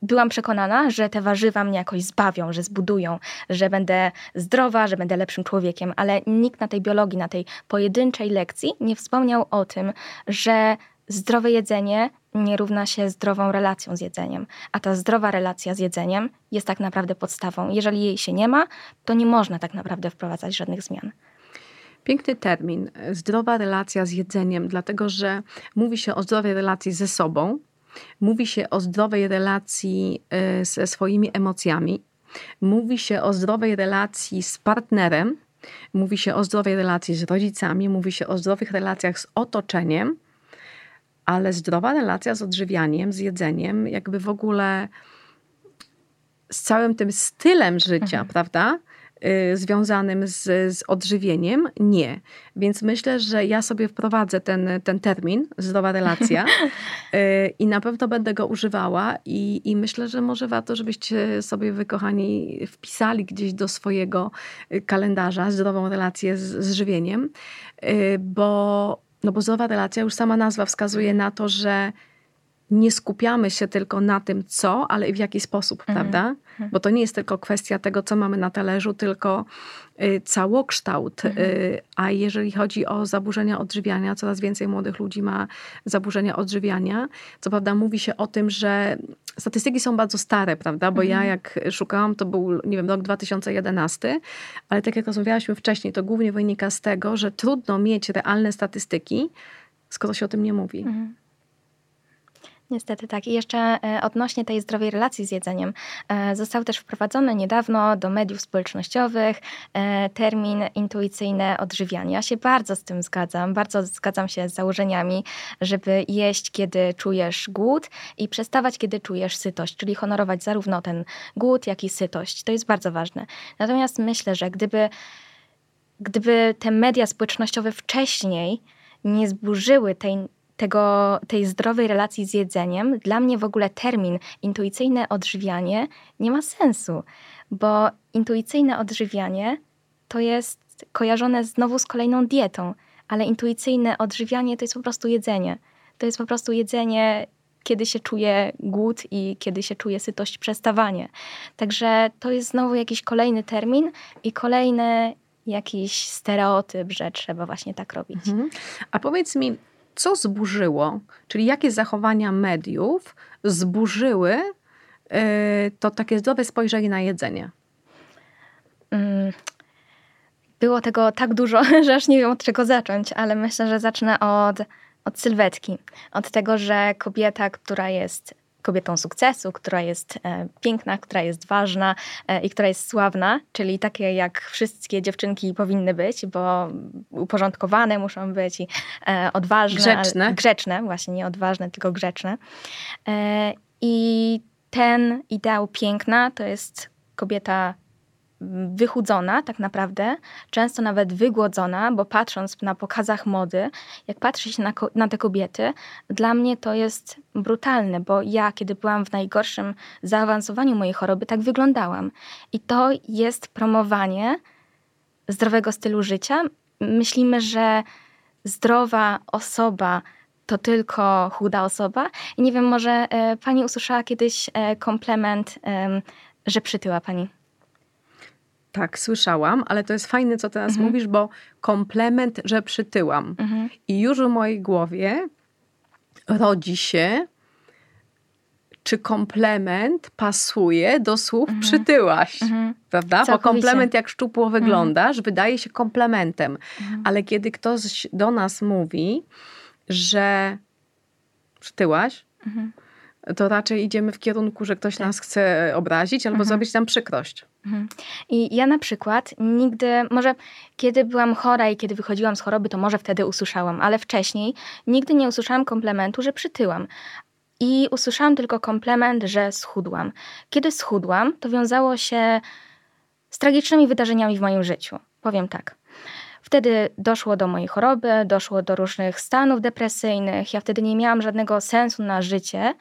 Speaker 2: byłam przekonana, że te warzywa mnie jakoś zbawią, że zbudują, że będę zdrowa, że będę lepszym człowiekiem, ale nikt na tej biologii, na tej pojedynczej lekcji nie wspomniał o tym, że zdrowe jedzenie nie równa się zdrową relacją z jedzeniem. A ta zdrowa relacja z jedzeniem jest tak naprawdę podstawą. Jeżeli jej się nie ma, to nie można tak naprawdę wprowadzać żadnych zmian.
Speaker 1: Piękny termin, zdrowa relacja z jedzeniem, dlatego że mówi się o zdrowej relacji ze sobą, mówi się o zdrowej relacji y, ze swoimi emocjami, mówi się o zdrowej relacji z partnerem, mówi się o zdrowej relacji z rodzicami, mówi się o zdrowych relacjach z otoczeniem ale zdrowa relacja z odżywianiem, z jedzeniem, jakby w ogóle z całym tym stylem życia, mhm. prawda? Y, związanym z, z odżywieniem? Nie. Więc myślę, że ja sobie wprowadzę ten, ten termin, zdrowa relacja [laughs] y, i na pewno będę go używała i, i myślę, że może warto, żebyście sobie wy, kochani, wpisali gdzieś do swojego y, kalendarza zdrową relację z, z żywieniem, bo no bo zdrowa relacja, już sama nazwa wskazuje na to, że nie skupiamy się tylko na tym, co, ale i w jaki sposób, mhm. prawda? Mhm. Bo to nie jest tylko kwestia tego, co mamy na talerzu, tylko y, całokształt. Mhm. Y, a jeżeli chodzi o zaburzenia odżywiania, coraz więcej młodych ludzi ma zaburzenia odżywiania. Co prawda mówi się o tym, że statystyki są bardzo stare, prawda? Bo ja jak szukałam, to był, nie wiem, rok 2011, ale tak jak rozmawialiśmy wcześniej, to głównie wynika z tego, że trudno mieć realne statystyki, skoro się o tym nie mówi.
Speaker 2: Niestety tak. I jeszcze e, odnośnie tej zdrowej relacji z jedzeniem, e, został też wprowadzony niedawno do mediów społecznościowych e, termin intuicyjne odżywianie. Ja się bardzo z tym zgadzam, bardzo zgadzam się z założeniami, żeby jeść, kiedy czujesz głód i przestawać, kiedy czujesz sytość, czyli honorować zarówno ten głód, jak i sytość. To jest bardzo ważne. Natomiast myślę, że gdyby, gdyby te media społecznościowe wcześniej nie zburzyły tej tego, tej zdrowej relacji z jedzeniem, dla mnie w ogóle termin intuicyjne odżywianie nie ma sensu, bo intuicyjne odżywianie to jest kojarzone znowu z kolejną dietą, ale intuicyjne odżywianie to jest po prostu jedzenie. To jest po prostu jedzenie, kiedy się czuje głód i kiedy się czuje sytość, przestawanie. Także to jest znowu jakiś kolejny termin i kolejny jakiś stereotyp, że trzeba właśnie tak robić. Mhm.
Speaker 1: A powiedz mi, co zburzyło, czyli jakie zachowania mediów zburzyły y, to takie zdrowe spojrzenie na jedzenie? Mm,
Speaker 2: było tego tak dużo, [laughs] że aż nie wiem od czego zacząć, ale myślę, że zacznę od, od sylwetki. Od tego, że kobieta, która jest kobietą sukcesu, która jest e, piękna, która jest ważna e, i która jest sławna, czyli takie jak wszystkie dziewczynki powinny być, bo uporządkowane muszą być i e, odważne.
Speaker 1: Grzeczne.
Speaker 2: Grzeczne, właśnie nie odważne, tylko grzeczne. I ten ideał piękna to jest kobieta wychudzona tak naprawdę, często nawet wygłodzona, bo patrząc na pokazach mody, jak patrzy się na, na, te kobiety, dla mnie to jest brutalne, bo ja, kiedy byłam w najgorszym zaawansowaniu mojej choroby, tak wyglądałam. I to jest promowanie zdrowego stylu życia. Myślimy, że zdrowa osoba to tylko chuda osoba. I nie wiem, może e, pani usłyszała kiedyś e, komplement, że przytyła pani.
Speaker 1: Tak, słyszałam, ale to jest fajne, co teraz mhm. mówisz, bo komplement, że przytyłam. Mhm. I już w mojej głowie rodzi się, czy komplement pasuje do słów mhm. przytyłaś. Mhm. Prawda? Całkowicie. Bo komplement, jak szczupło mhm. wyglądasz, wydaje się komplementem. Mhm. Ale kiedy ktoś do nas mówi, że przytyłaś, to raczej idziemy w kierunku, że ktoś tak. nas chce obrazić albo zrobić nam przykrość.
Speaker 2: I ja na przykład nigdy, może kiedy byłam chora i kiedy wychodziłam z choroby, to może wtedy usłyszałam, ale wcześniej nigdy nie usłyszałam komplementu, że przytyłam. I usłyszałam tylko komplement, że schudłam. Kiedy schudłam, to wiązało się z tragicznymi wydarzeniami w moim życiu. Powiem tak. Wtedy doszło do mojej choroby, doszło do różnych stanów depresyjnych. Ja wtedy nie miałam żadnego sensu na życie.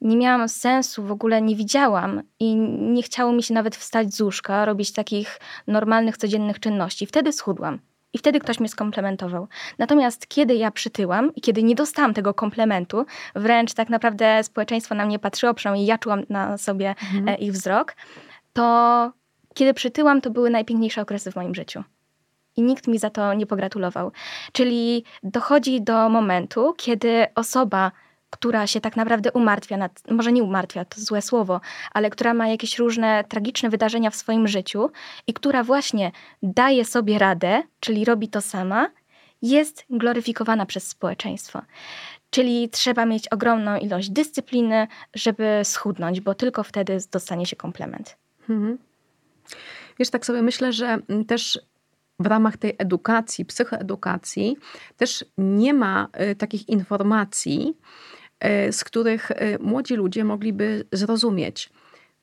Speaker 2: Nie miałam sensu, w ogóle nie widziałam i nie chciało mi się nawet wstać z łóżka, robić takich normalnych, codziennych czynności. Wtedy schudłam. I wtedy ktoś mnie skomplementował. Natomiast kiedy ja przytyłam i kiedy nie dostałam tego komplementu, wręcz tak naprawdę społeczeństwo na mnie patrzyło, przynajmniej ja czułam na sobie mhm. E, ich wzrok, to kiedy przytyłam, to były najpiękniejsze okresy w moim życiu. I nikt mi za to nie pogratulował. Czyli dochodzi do momentu, kiedy osoba która się tak naprawdę umartwia, nad, może nie umartwia, to złe słowo, ale która ma jakieś różne tragiczne wydarzenia w swoim życiu i która właśnie daje sobie radę, czyli robi to sama, jest gloryfikowana przez społeczeństwo. Czyli trzeba mieć ogromną ilość dyscypliny, żeby schudnąć, bo tylko wtedy dostanie się komplement. Mhm.
Speaker 1: Wiesz, tak sobie myślę, że też w ramach tej edukacji, psychoedukacji, też nie ma y, takich informacji, z których e, młodzi ludzie mogliby zrozumieć,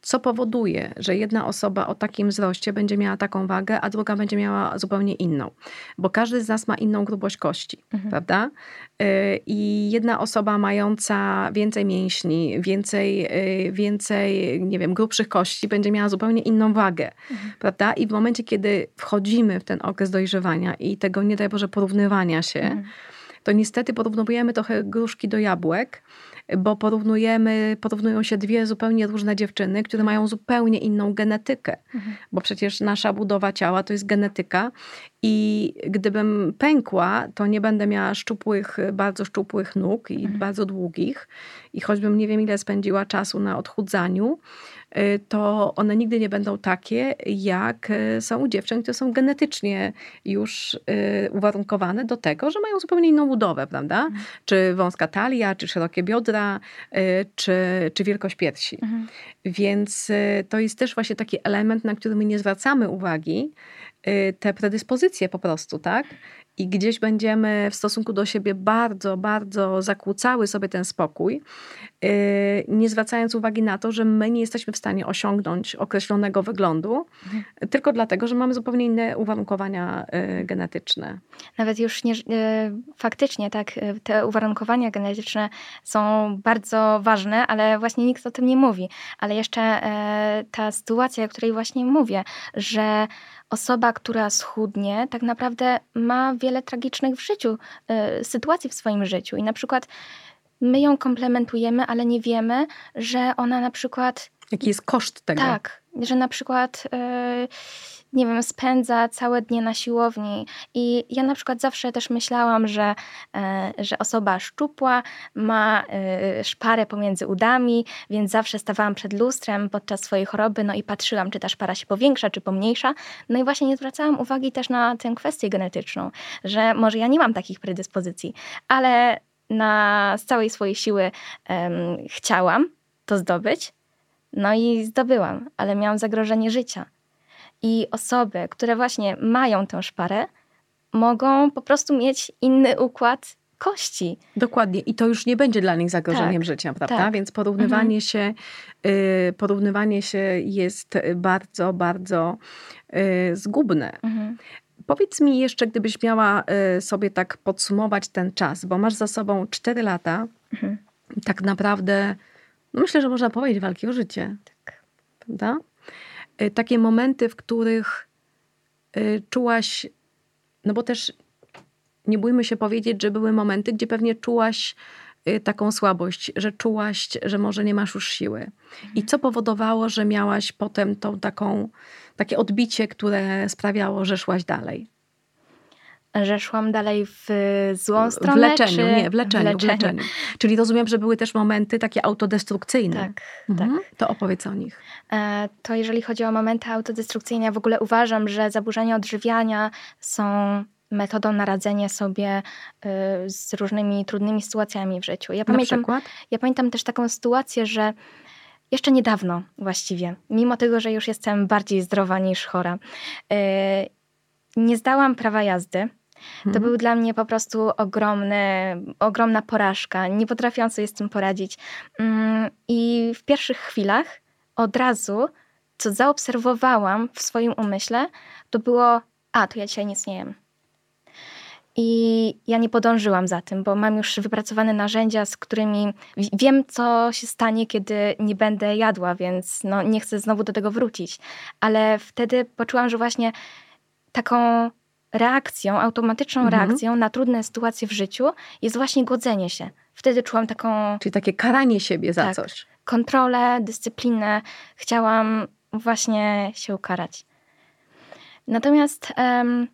Speaker 1: co powoduje, że jedna osoba o takim wzroście będzie miała taką wagę, a druga będzie miała zupełnie inną. Bo każdy z nas ma inną grubość kości, mhm. prawda? E, I jedna osoba mająca więcej mięśni, więcej, więcej, nie wiem, grubszych kości, będzie miała zupełnie inną wagę, mhm. prawda? I w momencie, kiedy wchodzimy w ten okres dojrzewania i tego, nie daj Boże, porównywania się, mhm to niestety porównujemy trochę gruszki do jabłek, bo porównujemy, porównują się dwie zupełnie różne dziewczyny, które mają zupełnie inną genetykę, mhm. bo przecież nasza budowa ciała to jest genetyka i gdybym pękła, to nie będę miała szczupłych, bardzo szczupłych nóg i mhm. bardzo długich i choćbym nie wiem ile spędziła czasu na odchudzaniu, to one nigdy nie będą takie, jak y, są u dziewczyn, które są genetycznie już y, uwarunkowane do tego, że mają zupełnie inną budowę, prawda? Mhm. Czy wąska talia, czy szerokie biodra, czy, czy wielkość piersi. Mhm. Więc to jest też właśnie taki element, na który my nie zwracamy uwagi, te predyspozycje po prostu, tak? I gdzieś będziemy w stosunku do siebie bardzo, bardzo zakłócały sobie ten spokój, yy, nie zwracając uwagi na to, że my nie jesteśmy w stanie osiągnąć określonego wyglądu, mhm. tylko dlatego, że mamy zupełnie inne uwarunkowania yy, genetyczne.
Speaker 2: Nawet już nie, yy, faktycznie tak, te uwarunkowania genetyczne są bardzo ważne, ale właśnie nikt o tym nie mówi. Ale jeszcze ta sytuacja, o której właśnie mówię, że osoba, która schudnie, tak naprawdę ma wiele tragicznych w życiu, y, sytuacji w swoim życiu. I na przykład my ją komplementujemy, ale nie wiemy, że ona na przykład.
Speaker 1: Jaki jest koszt tego?
Speaker 2: Tak, że na przykład. Y, nie wiem, spędza całe dnie na siłowni. I ja na przykład zawsze też myślałam, że, e, że osoba szczupła ma e, szparę pomiędzy udami, więc zawsze stawałam przed lustrem podczas swojej choroby, no i patrzyłam, czy ta szpara się powiększa, czy pomniejsza. No i właśnie nie zwracałam uwagi też na tę kwestię genetyczną, że może ja nie mam takich predyspozycji, ale na z całej swojej siły um, chciałam to zdobyć. No i zdobyłam, ale miałam zagrożenie życia. I osoby, które właśnie mają tę szparę, mogą po prostu mieć inny układ kości.
Speaker 1: Dokładnie. I to już nie będzie dla nich zagrożeniem tak, życia, prawda? Tak. Więc porównywanie, mhm. się, y, porównywanie się jest bardzo, bardzo y, zgubne. Mhm. Powiedz mi jeszcze, gdybyś miała y, sobie tak podsumować ten czas, bo masz za sobą 4 lata, mhm. tak naprawdę, no myślę, że można powiedzieć walki o życie. Tak. Prawda? Y, takie momenty, w których y, czułaś, no bo też nie bójmy się powiedzieć, że były momenty, gdzie pewnie czułaś y, taką słabość, że czułaś, że może nie masz już siły. I co powodowało, że miałaś potem tą taką, takie odbicie, które sprawiało, że szłaś dalej?
Speaker 2: Że szłam dalej w złą stronę?
Speaker 1: W leczeniu,
Speaker 2: czy...
Speaker 1: nie, w leczeniu, w leczeniu. w leczeniu. Czyli rozumiem, że były też momenty takie autodestrukcyjne.
Speaker 2: Tak, mhm. tak.
Speaker 1: To opowiedz o nich.
Speaker 2: E, to jeżeli chodzi o momenty autodestrukcyjne, ja w ogóle uważam, że zaburzenia odżywiania są metodą na radzenie sobie y, z różnymi trudnymi sytuacjami w życiu.
Speaker 1: Ja pamiętam?
Speaker 2: Ja pamiętam też taką sytuację, że jeszcze niedawno właściwie, mimo tego, że już jestem bardziej zdrowa niż chora, y, nie zdałam prawa jazdy to mhm. był dla mnie po prostu ogromny, ogromna porażka. Nie potrafiłam sobie z tym poradzić. Mm, I w pierwszych chwilach od razu, co zaobserwowałam w swoim umyśle, to było: A, to ja dzisiaj nic nie jem. I ja nie podążyłam za tym, bo mam już wypracowane narzędzia, z którymi wiem, co się stanie, kiedy nie będę jadła, więc no, nie chcę znowu do tego wrócić. Ale wtedy poczułam, że właśnie taką reakcją, automatyczną mhm. reakcją na trudne sytuacje w życiu jest właśnie godzenie się. Wtedy czułam taką.
Speaker 1: Czyli takie karanie siebie za tak, coś.
Speaker 2: Kontrolę, dyscyplinę. Chciałam właśnie się ukarać. Natomiast um,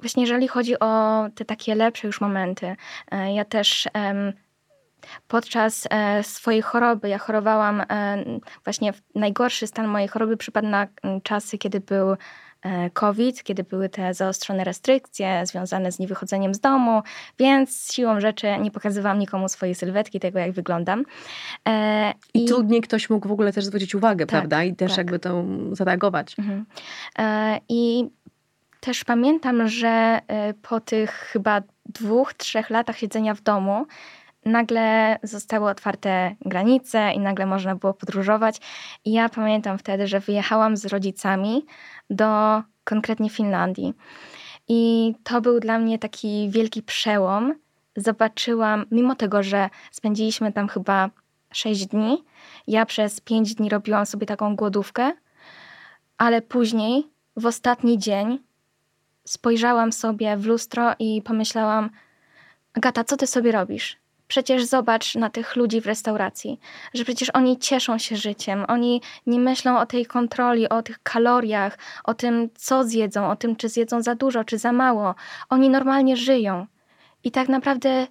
Speaker 2: właśnie jeżeli chodzi o te takie lepsze już momenty, e, ja też um, podczas e, swojej choroby, ja chorowałam, e, właśnie najgorszy stan mojej choroby przypadł na czasy, kiedy był COVID, kiedy były te zaostrzone restrykcje związane z niewychodzeniem z domu, więc siłą rzeczy nie pokazywałam nikomu swojej sylwetki, tego jak wyglądam.
Speaker 1: E, I, I trudniej ktoś mógł w ogóle też zwrócić uwagę, tak, prawda? I też tak. jakby to zareagować. Mhm.
Speaker 2: E, I też pamiętam, że po tych chyba dwóch, trzech latach siedzenia w domu, nagle zostały otwarte granice i nagle można było podróżować. I ja pamiętam wtedy, że wyjechałam z rodzicami do konkretnie Finlandii. I to był dla mnie taki wielki przełom. Zobaczyłam, mimo tego, że spędziliśmy tam chyba 6 dni, ja przez 5 dni robiłam sobie taką głodówkę, ale później, w ostatni dzień, spojrzałam sobie w lustro i pomyślałam: Agata, co ty sobie robisz? Przecież zobacz na tych ludzi w restauracji, że przecież oni cieszą się życiem, oni nie myślą o tej kontroli, o tych kaloriach, o tym, co zjedzą, o tym, czy zjedzą za dużo, czy za mało. Oni normalnie żyją. I tak naprawdę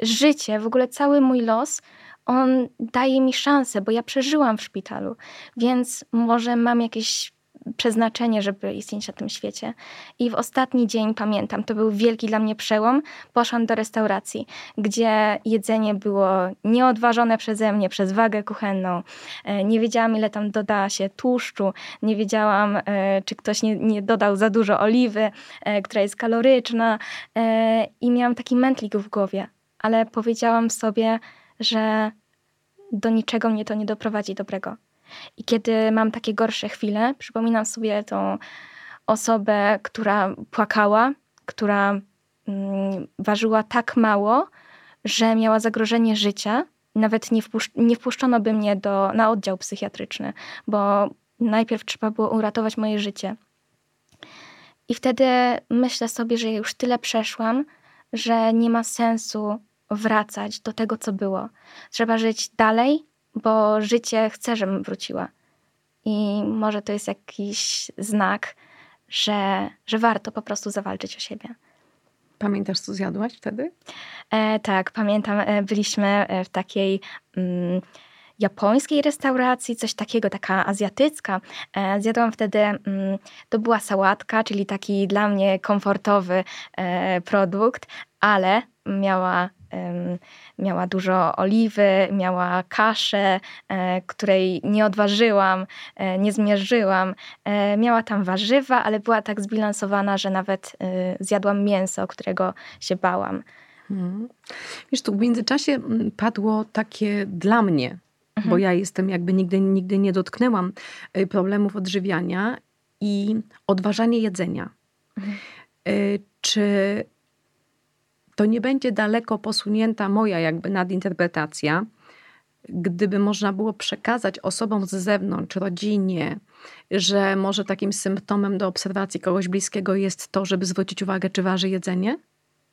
Speaker 2: życie, w ogóle cały mój los, on daje mi szansę, bo ja przeżyłam w szpitalu, więc może mam jakieś przeznaczenie, żeby istnieć na tym świecie. I w ostatni dzień pamiętam, to był wielki dla mnie przełom. Poszłam do restauracji, gdzie jedzenie było nieodważone przeze mnie przez wagę kuchenną. E, nie wiedziałam, ile tam doda się tłuszczu, nie wiedziałam, e, czy ktoś nie, nie dodał za dużo oliwy, e, która jest kaloryczna. I miałam taki mętlik w głowie, ale powiedziałam sobie, że do niczego mnie to nie doprowadzi dobrego. I kiedy mam takie gorsze chwile, przypominam sobie tą osobę, która płakała, która mm, ważyła tak mało, że miała zagrożenie życia. Nawet nie, nie wpuszczono by mnie do, na oddział psychiatryczny, bo najpierw trzeba było uratować moje życie. I wtedy myślę sobie, że już tyle przeszłam, że nie ma sensu wracać do tego, co było. Trzeba żyć dalej, bo życie chce, żebym wróciła. I może to jest jakiś znak, że, że warto po prostu zawalczyć o siebie.
Speaker 1: Pamiętasz, co zjadłaś wtedy?
Speaker 2: E, tak, pamiętam. E, byliśmy e, w takiej mm, japońskiej restauracji, coś takiego, taka azjatycka. E, zjadłam wtedy, mm, to była sałatka, czyli taki dla mnie komfortowy e, produkt, ale miała miała dużo oliwy, miała kaszę, e, której nie odważyłam, e, nie zmierzyłam. E, miała tam warzywa, ale była tak zbilansowana, że nawet zjadłam mięso, którego się bałam. Hmm.
Speaker 1: Wiesz, tu w międzyczasie padło takie dla mnie, mhm. bo ja jestem jakby nigdy, nigdy nie dotknęłam problemów odżywiania i odważanie jedzenia. Mhm. Czy to nie będzie daleko posunięta moja jakby nadinterpretacja, gdyby można było przekazać osobom z zewnątrz, rodzinie, że może takim symptomem do obserwacji kogoś bliskiego jest to, żeby zwrócić uwagę, czy waży jedzenie?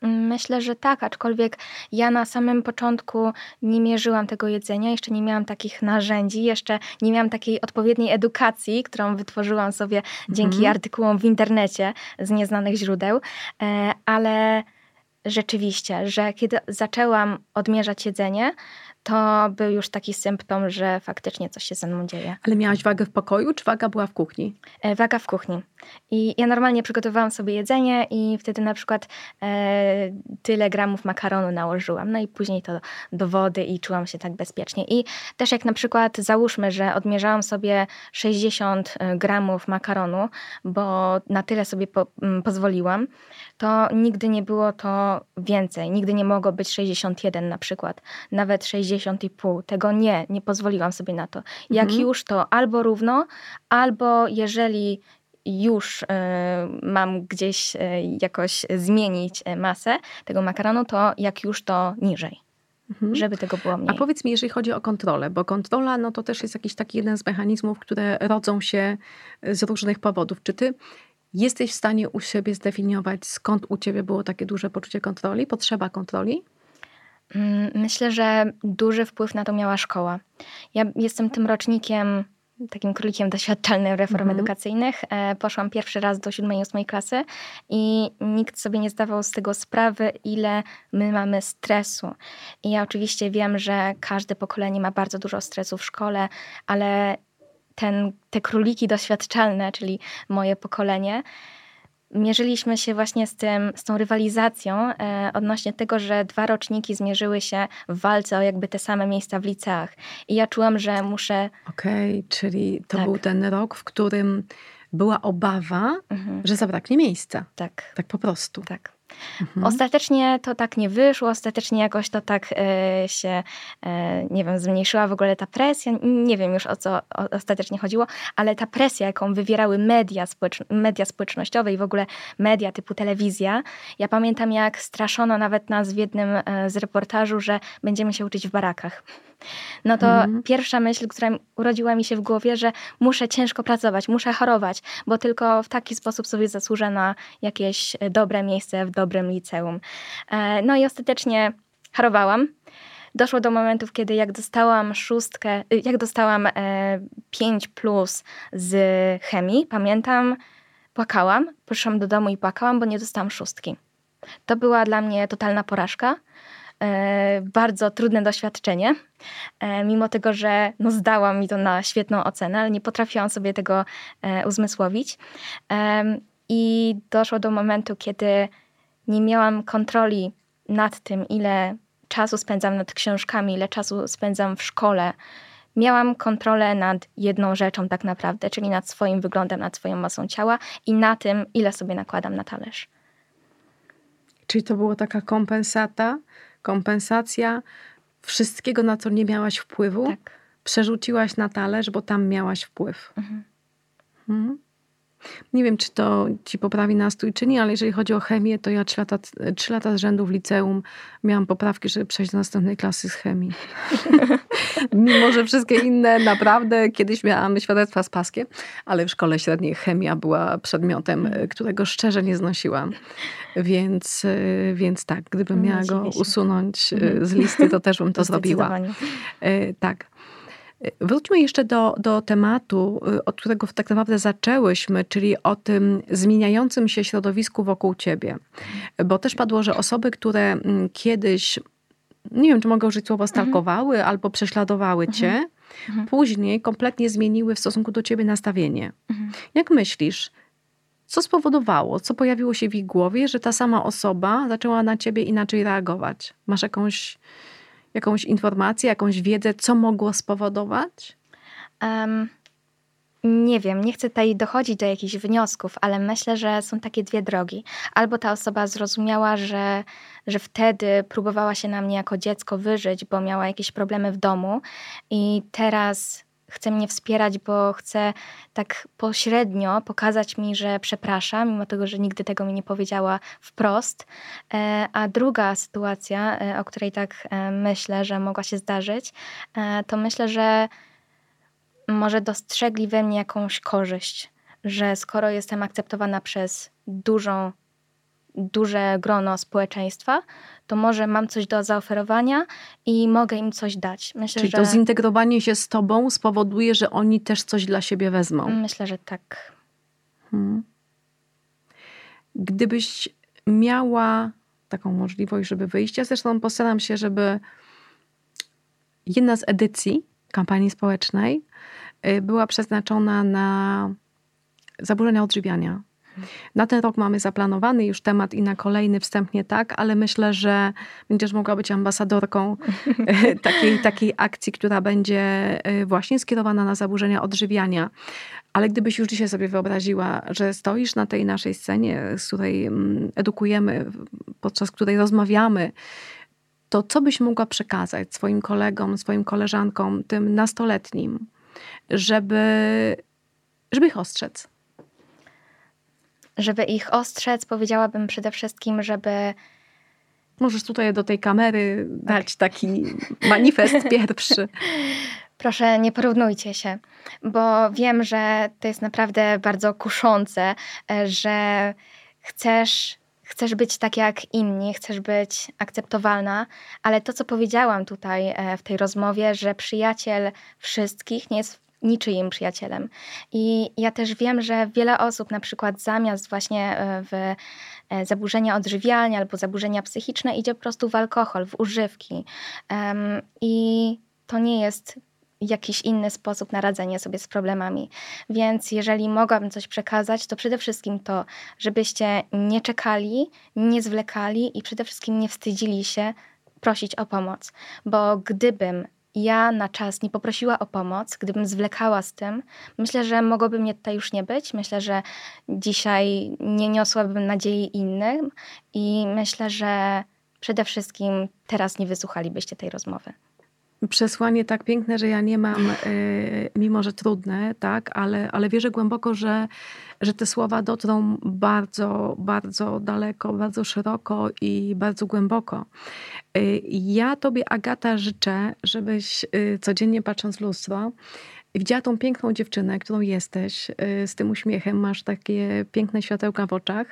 Speaker 2: Myślę, że tak, aczkolwiek ja na samym początku nie mierzyłam tego jedzenia, jeszcze nie miałam takich narzędzi, jeszcze nie miałam takiej odpowiedniej edukacji, którą wytworzyłam sobie dzięki
Speaker 1: Mhm.
Speaker 2: artykułom w internecie z nieznanych źródeł, e, ale rzeczywiście, że kiedy zaczęłam odmierzać jedzenie, to był już taki symptom, że faktycznie coś się ze mną dzieje.
Speaker 1: Ale miałaś wagę w pokoju, czy waga była w kuchni?
Speaker 2: E, Waga w kuchni. I ja normalnie przygotowałam sobie jedzenie i wtedy na przykład e, tyle gramów makaronu nałożyłam. No i później to do wody i czułam się tak bezpiecznie. I też jak na przykład załóżmy, że odmierzałam sobie 60 gramów makaronu, bo na tyle sobie po, m, pozwoliłam, to nigdy nie było to więcej. Nigdy nie mogło być 61 na przykład. Nawet 60,5. Tego nie, nie pozwoliłam sobie na to. Jak
Speaker 1: Mhm.
Speaker 2: już to albo równo, albo jeżeli już e, mam gdzieś e, jakoś zmienić e, masę tego makaronu, to jak już to niżej,
Speaker 1: Mhm.
Speaker 2: żeby tego było
Speaker 1: A
Speaker 2: mniej.
Speaker 1: powiedz mi, jeżeli chodzi o kontrolę, bo kontrola no to też jest jakiś taki jeden z mechanizmów, które rodzą się z różnych powodów. Czy ty jesteś w stanie u siebie zdefiniować, skąd u ciebie było takie duże poczucie kontroli, potrzeba kontroli?
Speaker 2: Mm, Myślę, że duży wpływ na to miała szkoła. Ja jestem tym rocznikiem, takim królikiem doświadczalnym reform
Speaker 1: Mhm.
Speaker 2: edukacyjnych. E, Poszłam pierwszy raz do siódmej i ósmej klasy i nikt sobie nie zdawał z tego sprawy, ile my mamy stresu. I ja oczywiście wiem, że każde pokolenie ma bardzo dużo stresu w szkole, ale ten, te króliki doświadczalne, czyli moje pokolenie, mierzyliśmy się właśnie z, tym, z tą rywalizacją e, odnośnie tego, że dwa roczniki zmierzyły się w walce o jakby te same miejsca w liceach. I ja czułam, że muszę.
Speaker 1: Okej, czyli to
Speaker 2: Tak.
Speaker 1: był ten rok, w którym była obawa,
Speaker 2: Mhm,
Speaker 1: że zabraknie miejsca.
Speaker 2: tak,
Speaker 1: Tak po prostu.
Speaker 2: tak.
Speaker 1: Mhm.
Speaker 2: Ostatecznie to tak nie wyszło, ostatecznie jakoś to tak e, się, e, nie wiem, zmniejszyła w ogóle ta presja. Nie wiem już o co o, ostatecznie chodziło, ale ta presja, jaką wywierały media, media społecznościowe i w ogóle media typu telewizja. Ja pamiętam, jak straszono nawet nas w jednym e, z reportażu, że będziemy się uczyć w barakach. No to
Speaker 1: Mhm.
Speaker 2: pierwsza myśl, która urodziła mi się w głowie, że muszę ciężko pracować, muszę chorować, bo tylko w taki sposób sobie zasłużę na jakieś e, dobre miejsce w dobrym liceum. E, No i ostatecznie chorowałam. Doszło do momentów, kiedy jak dostałam szóstkę, y, jak dostałam e, 5 plus z chemii, pamiętam, płakałam, poszłam do domu i płakałam, bo nie dostałam szóstki. To była dla mnie totalna porażka. E, bardzo trudne doświadczenie, e, mimo tego, że no zdałam mi to na świetną ocenę, ale nie potrafiłam sobie tego e, uzmysłowić. I doszło do momentu, kiedy nie miałam kontroli nad tym, ile czasu spędzam nad książkami, ile czasu spędzam w szkole. Miałam kontrolę nad jedną rzeczą tak naprawdę, czyli nad swoim wyglądem, nad swoją masą ciała i na tym, ile sobie nakładam na talerz.
Speaker 1: Czyli to była taka kompensata, kompensacja wszystkiego, na co nie miałaś wpływu,
Speaker 2: Tak.
Speaker 1: przerzuciłaś na talerz, bo tam miałaś wpływ.
Speaker 2: Mhm.
Speaker 1: Mhm. Nie wiem, czy to ci poprawi nastrój, czy nie, ale jeżeli chodzi o chemię, to ja trzy lata, trzy lata z rzędu w liceum miałam poprawki, żeby przejść do następnej klasy z chemii. [laughs] Mimo, że wszystkie inne naprawdę kiedyś miałam świadectwa z paskiem, ale w szkole średniej chemia była przedmiotem,
Speaker 2: Mhm.
Speaker 1: którego szczerze nie znosiłam. Więc, y, więc tak, gdybym miała go usunąć y,
Speaker 2: Mhm.
Speaker 1: z listy, to też bym to [laughs] zrobiła. E, Tak. Wróćmy jeszcze do, do tematu, y, od którego tak naprawdę zaczęłyśmy, czyli o tym zmieniającym się środowisku wokół ciebie. Bo też padło, że osoby, które mm, kiedyś, nie wiem, czy mogę użyć słowa stalkowały albo prześladowały cię,
Speaker 2: Mhm.
Speaker 1: później kompletnie zmieniły w stosunku do ciebie nastawienie.
Speaker 2: Mhm.
Speaker 1: Jak myślisz, co spowodowało, co pojawiło się w ich głowie, że ta sama osoba zaczęła na ciebie inaczej reagować? Masz jakąś, jakąś informację, jakąś wiedzę, co mogło spowodować?
Speaker 2: Em, nie wiem, nie chcę tutaj dochodzić do jakichś wniosków, ale myślę, że są takie dwie drogi. Albo ta osoba zrozumiała, że, że wtedy próbowała się na mnie jako dziecko wyżyć, bo miała jakieś problemy w domu i teraz chce mnie wspierać, bo chce tak pośrednio pokazać mi, że przeprasza, mimo tego, że nigdy tego mi nie powiedziała wprost. E, A druga sytuacja, e, o której tak e, myślę, że mogła się zdarzyć, to myślę, że może dostrzegli we mnie jakąś korzyść, że skoro jestem akceptowana przez dużą, duże grono społeczeństwa, to może mam coś do zaoferowania i mogę im coś dać.
Speaker 1: Myślę, Czyli że... to zintegrowanie się z tobą spowoduje, że oni też coś dla siebie wezmą.
Speaker 2: Myślę, że tak. Hmm.
Speaker 1: Gdybyś miała taką możliwość, żeby wyjść, ja zresztą postaram się, żeby jedna z edycji kampanii społecznej y, była przeznaczona na zaburzenia odżywiania. Na ten rok mamy zaplanowany już temat i na kolejny wstępnie tak, ale myślę, że będziesz mogła być ambasadorką y, takiej, takiej akcji, która będzie y, właśnie skierowana na zaburzenia odżywiania. Ale gdybyś już dzisiaj sobie wyobraziła, że stoisz na tej naszej scenie, z której mm, edukujemy, podczas której rozmawiamy, to co byś mogła przekazać swoim kolegom, swoim koleżankom, tym nastoletnim, żeby, żeby ich ostrzec?
Speaker 2: Żeby ich ostrzec, powiedziałabym przede wszystkim, żeby.
Speaker 1: Możesz tutaj do tej kamery dać taki manifest [laughs] pierwszy.
Speaker 2: Proszę, nie porównujcie się, bo wiem, że to jest naprawdę bardzo kuszące, e, że chcesz chcesz być tak jak inni, chcesz być akceptowalna, ale to, co powiedziałam tutaj e, w tej rozmowie, że przyjaciel wszystkich nie jest niczyim przyjacielem. I ja też wiem, że wiele osób na przykład zamiast właśnie e, w e, zaburzenia odżywiania albo zaburzenia psychiczne idzie po prostu w alkohol, w używki. I to nie jest jakiś inny sposób na radzenie sobie z problemami. Więc jeżeli mogłabym coś przekazać, to przede wszystkim to, żebyście nie czekali, nie zwlekali i przede wszystkim nie wstydzili się prosić o pomoc. Bo gdybym ja na czas nie poprosiła o pomoc, gdybym zwlekała z tym, myślę, że mogłoby mnie tutaj już nie być. Myślę, że dzisiaj nie niosłabym nadziei innym i myślę, że przede wszystkim teraz nie wysłuchalibyście tej rozmowy
Speaker 1: przesłanie tak piękne, że ja nie mam, y, mimo że trudne, tak, ale, ale wierzę głęboko, że, że te słowa dotrą bardzo, bardzo daleko, bardzo szeroko i bardzo głęboko. Y, ja tobie, Agata, życzę, żebyś y, codziennie patrząc w lustro, widziała tą piękną dziewczynę, którą jesteś, y, z tym uśmiechem, masz takie piękne światełka w oczach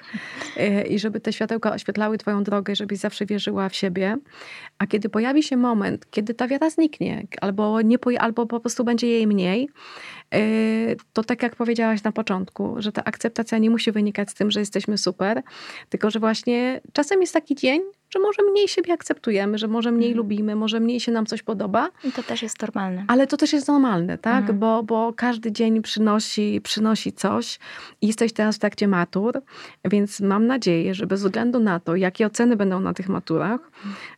Speaker 1: y, i żeby te światełka oświetlały twoją drogę, żebyś zawsze wierzyła w siebie. A kiedy pojawi się moment, kiedy ta wiara zniknie, albo, nie, albo po prostu będzie jej mniej, y, to tak jak powiedziałaś na początku, że ta akceptacja nie musi wynikać z tym, że jesteśmy super, tylko że właśnie czasem jest taki dzień, że może mniej siebie akceptujemy, że może mniej mhm. lubimy, może mniej się nam coś podoba.
Speaker 2: I to też jest normalne.
Speaker 1: Ale to też jest normalne, tak? Mhm. Bo, bo każdy dzień przynosi, przynosi coś. I jesteś teraz w trakcie matur, więc mam nadzieję, że bez względu na to, jakie oceny będą na tych maturach,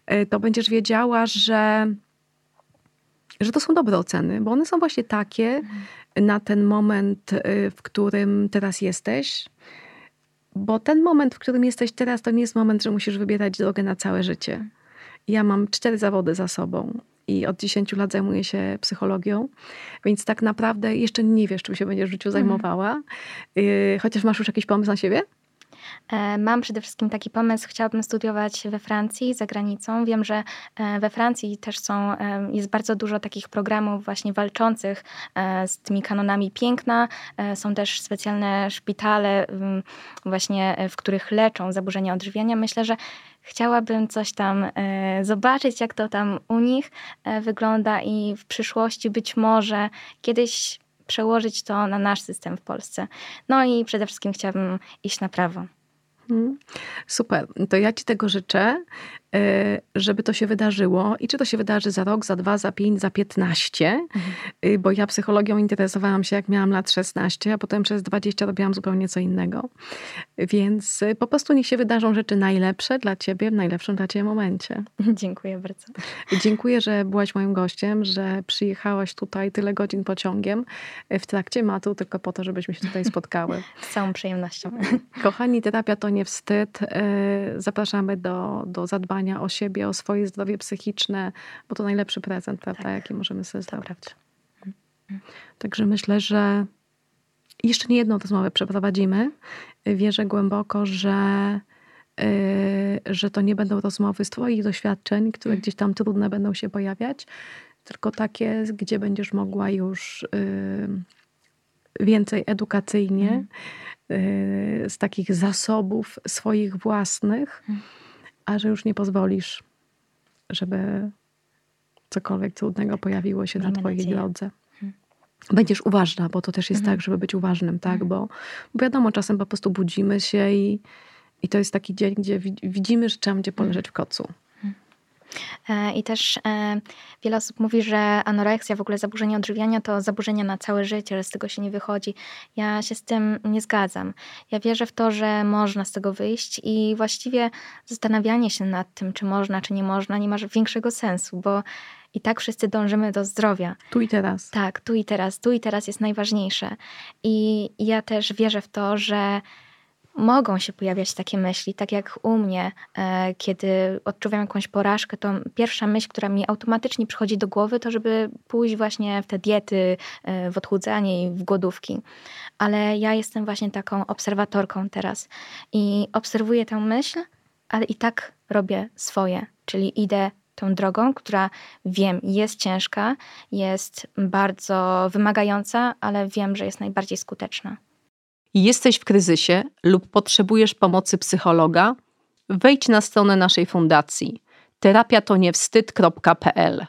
Speaker 1: mhm. to będziesz wiedziała, że że to są dobre oceny, bo one są właśnie takie mhm. na ten moment, y, w którym teraz jesteś bo ten moment, w którym jesteś teraz, to nie jest moment, że musisz wybierać drogę na całe życie. Ja mam cztery zawody za sobą i od 10 lat zajmuję się psychologią, więc tak naprawdę jeszcze nie wiesz, czym się będziesz w życiu mhm. zajmowała. Mm. Chociaż masz już jakiś pomysł na siebie?
Speaker 2: E, mam przede wszystkim taki pomysł, chciałabym studiować we Francji, za granicą. Wiem, że e, we Francji też są, e, jest bardzo dużo takich programów właśnie walczących z tymi kanonami piękna. Są też specjalne szpitale właśnie, w których leczą zaburzenia odżywiania. Myślę, że chciałabym coś tam zobaczyć, jak to tam u nich wygląda i w przyszłości być może kiedyś przełożyć to na nasz system w Polsce. No i przede wszystkim chciałabym iść na prawo.
Speaker 1: Super, to ja Ci tego życzę, żeby to się wydarzyło. I czy to się wydarzy za rok, za dwa, za pięć, za piętnaście, mhm. Y, bo ja psychologią interesowałam się jak miałam lat 16, a potem przez 20 robiłam zupełnie co innego. Więc y, po prostu niech się wydarzą rzeczy najlepsze dla Ciebie w najlepszym dla Ciebie momencie. [laughs]
Speaker 2: Dziękuję bardzo.
Speaker 1: Dziękuję, że byłaś moim gościem, że przyjechałaś tutaj tyle godzin pociągiem y, w trakcie matu, tylko po to, żebyśmy się tutaj spotkały. [laughs]
Speaker 2: Z całą przyjemnością.
Speaker 1: Kochani, terapia to nie wstyd. Y, zapraszamy do, do zadbania o siebie, o swoje zdrowie psychiczne, bo to najlepszy prezent, prawda, tak. jaki możemy sobie zrobić. Także myślę, że jeszcze nie jedną rozmowę przeprowadzimy. Wierzę głęboko, że, y, że to nie będą rozmowy z Twoich doświadczeń, które gdzieś tam trudne będą się pojawiać, tylko takie, gdzie będziesz mogła już y, więcej edukacyjnie z takich zasobów swoich własnych. A że już nie pozwolisz, żeby cokolwiek trudnego pojawiło się Mamy na twojej nadzieję. drodze. Hmm. Będziesz uważna, bo to też jest mhm. tak, żeby być uważnym, tak? Mhm. Bo, bo wiadomo, czasem po prostu budzimy się i, i to jest taki dzień, gdzie widzimy, że trzeba będzie poleżeć w kocu.
Speaker 2: E, I też e, wiele osób mówi, że anoreksja, w ogóle zaburzenie odżywiania to zaburzenia na całe życie, że z tego się nie wychodzi. Ja się z tym nie zgadzam. Ja wierzę w to, że można z tego wyjść i właściwie zastanawianie się nad tym, czy można, czy nie można, nie ma większego sensu, bo i tak wszyscy dążymy do zdrowia.
Speaker 1: Tu i teraz.
Speaker 2: Tak, tu i teraz. Tu i teraz jest najważniejsze. I ja też wierzę w to, że mogą się pojawiać takie myśli, tak jak u mnie, e, kiedy odczuwam jakąś porażkę, to pierwsza myśl, która mi automatycznie przychodzi do głowy, to żeby pójść właśnie w te diety, e, w odchudzanie i w głodówki. Ale ja jestem właśnie taką obserwatorką teraz i obserwuję tę myśl, ale i tak robię swoje, czyli idę tą drogą, która wiem jest ciężka, jest bardzo wymagająca, ale wiem, że jest najbardziej skuteczna.
Speaker 1: Jesteś w kryzysie lub potrzebujesz pomocy psychologa? Wejdź na stronę naszej fundacji terapiato niewstyd.pl.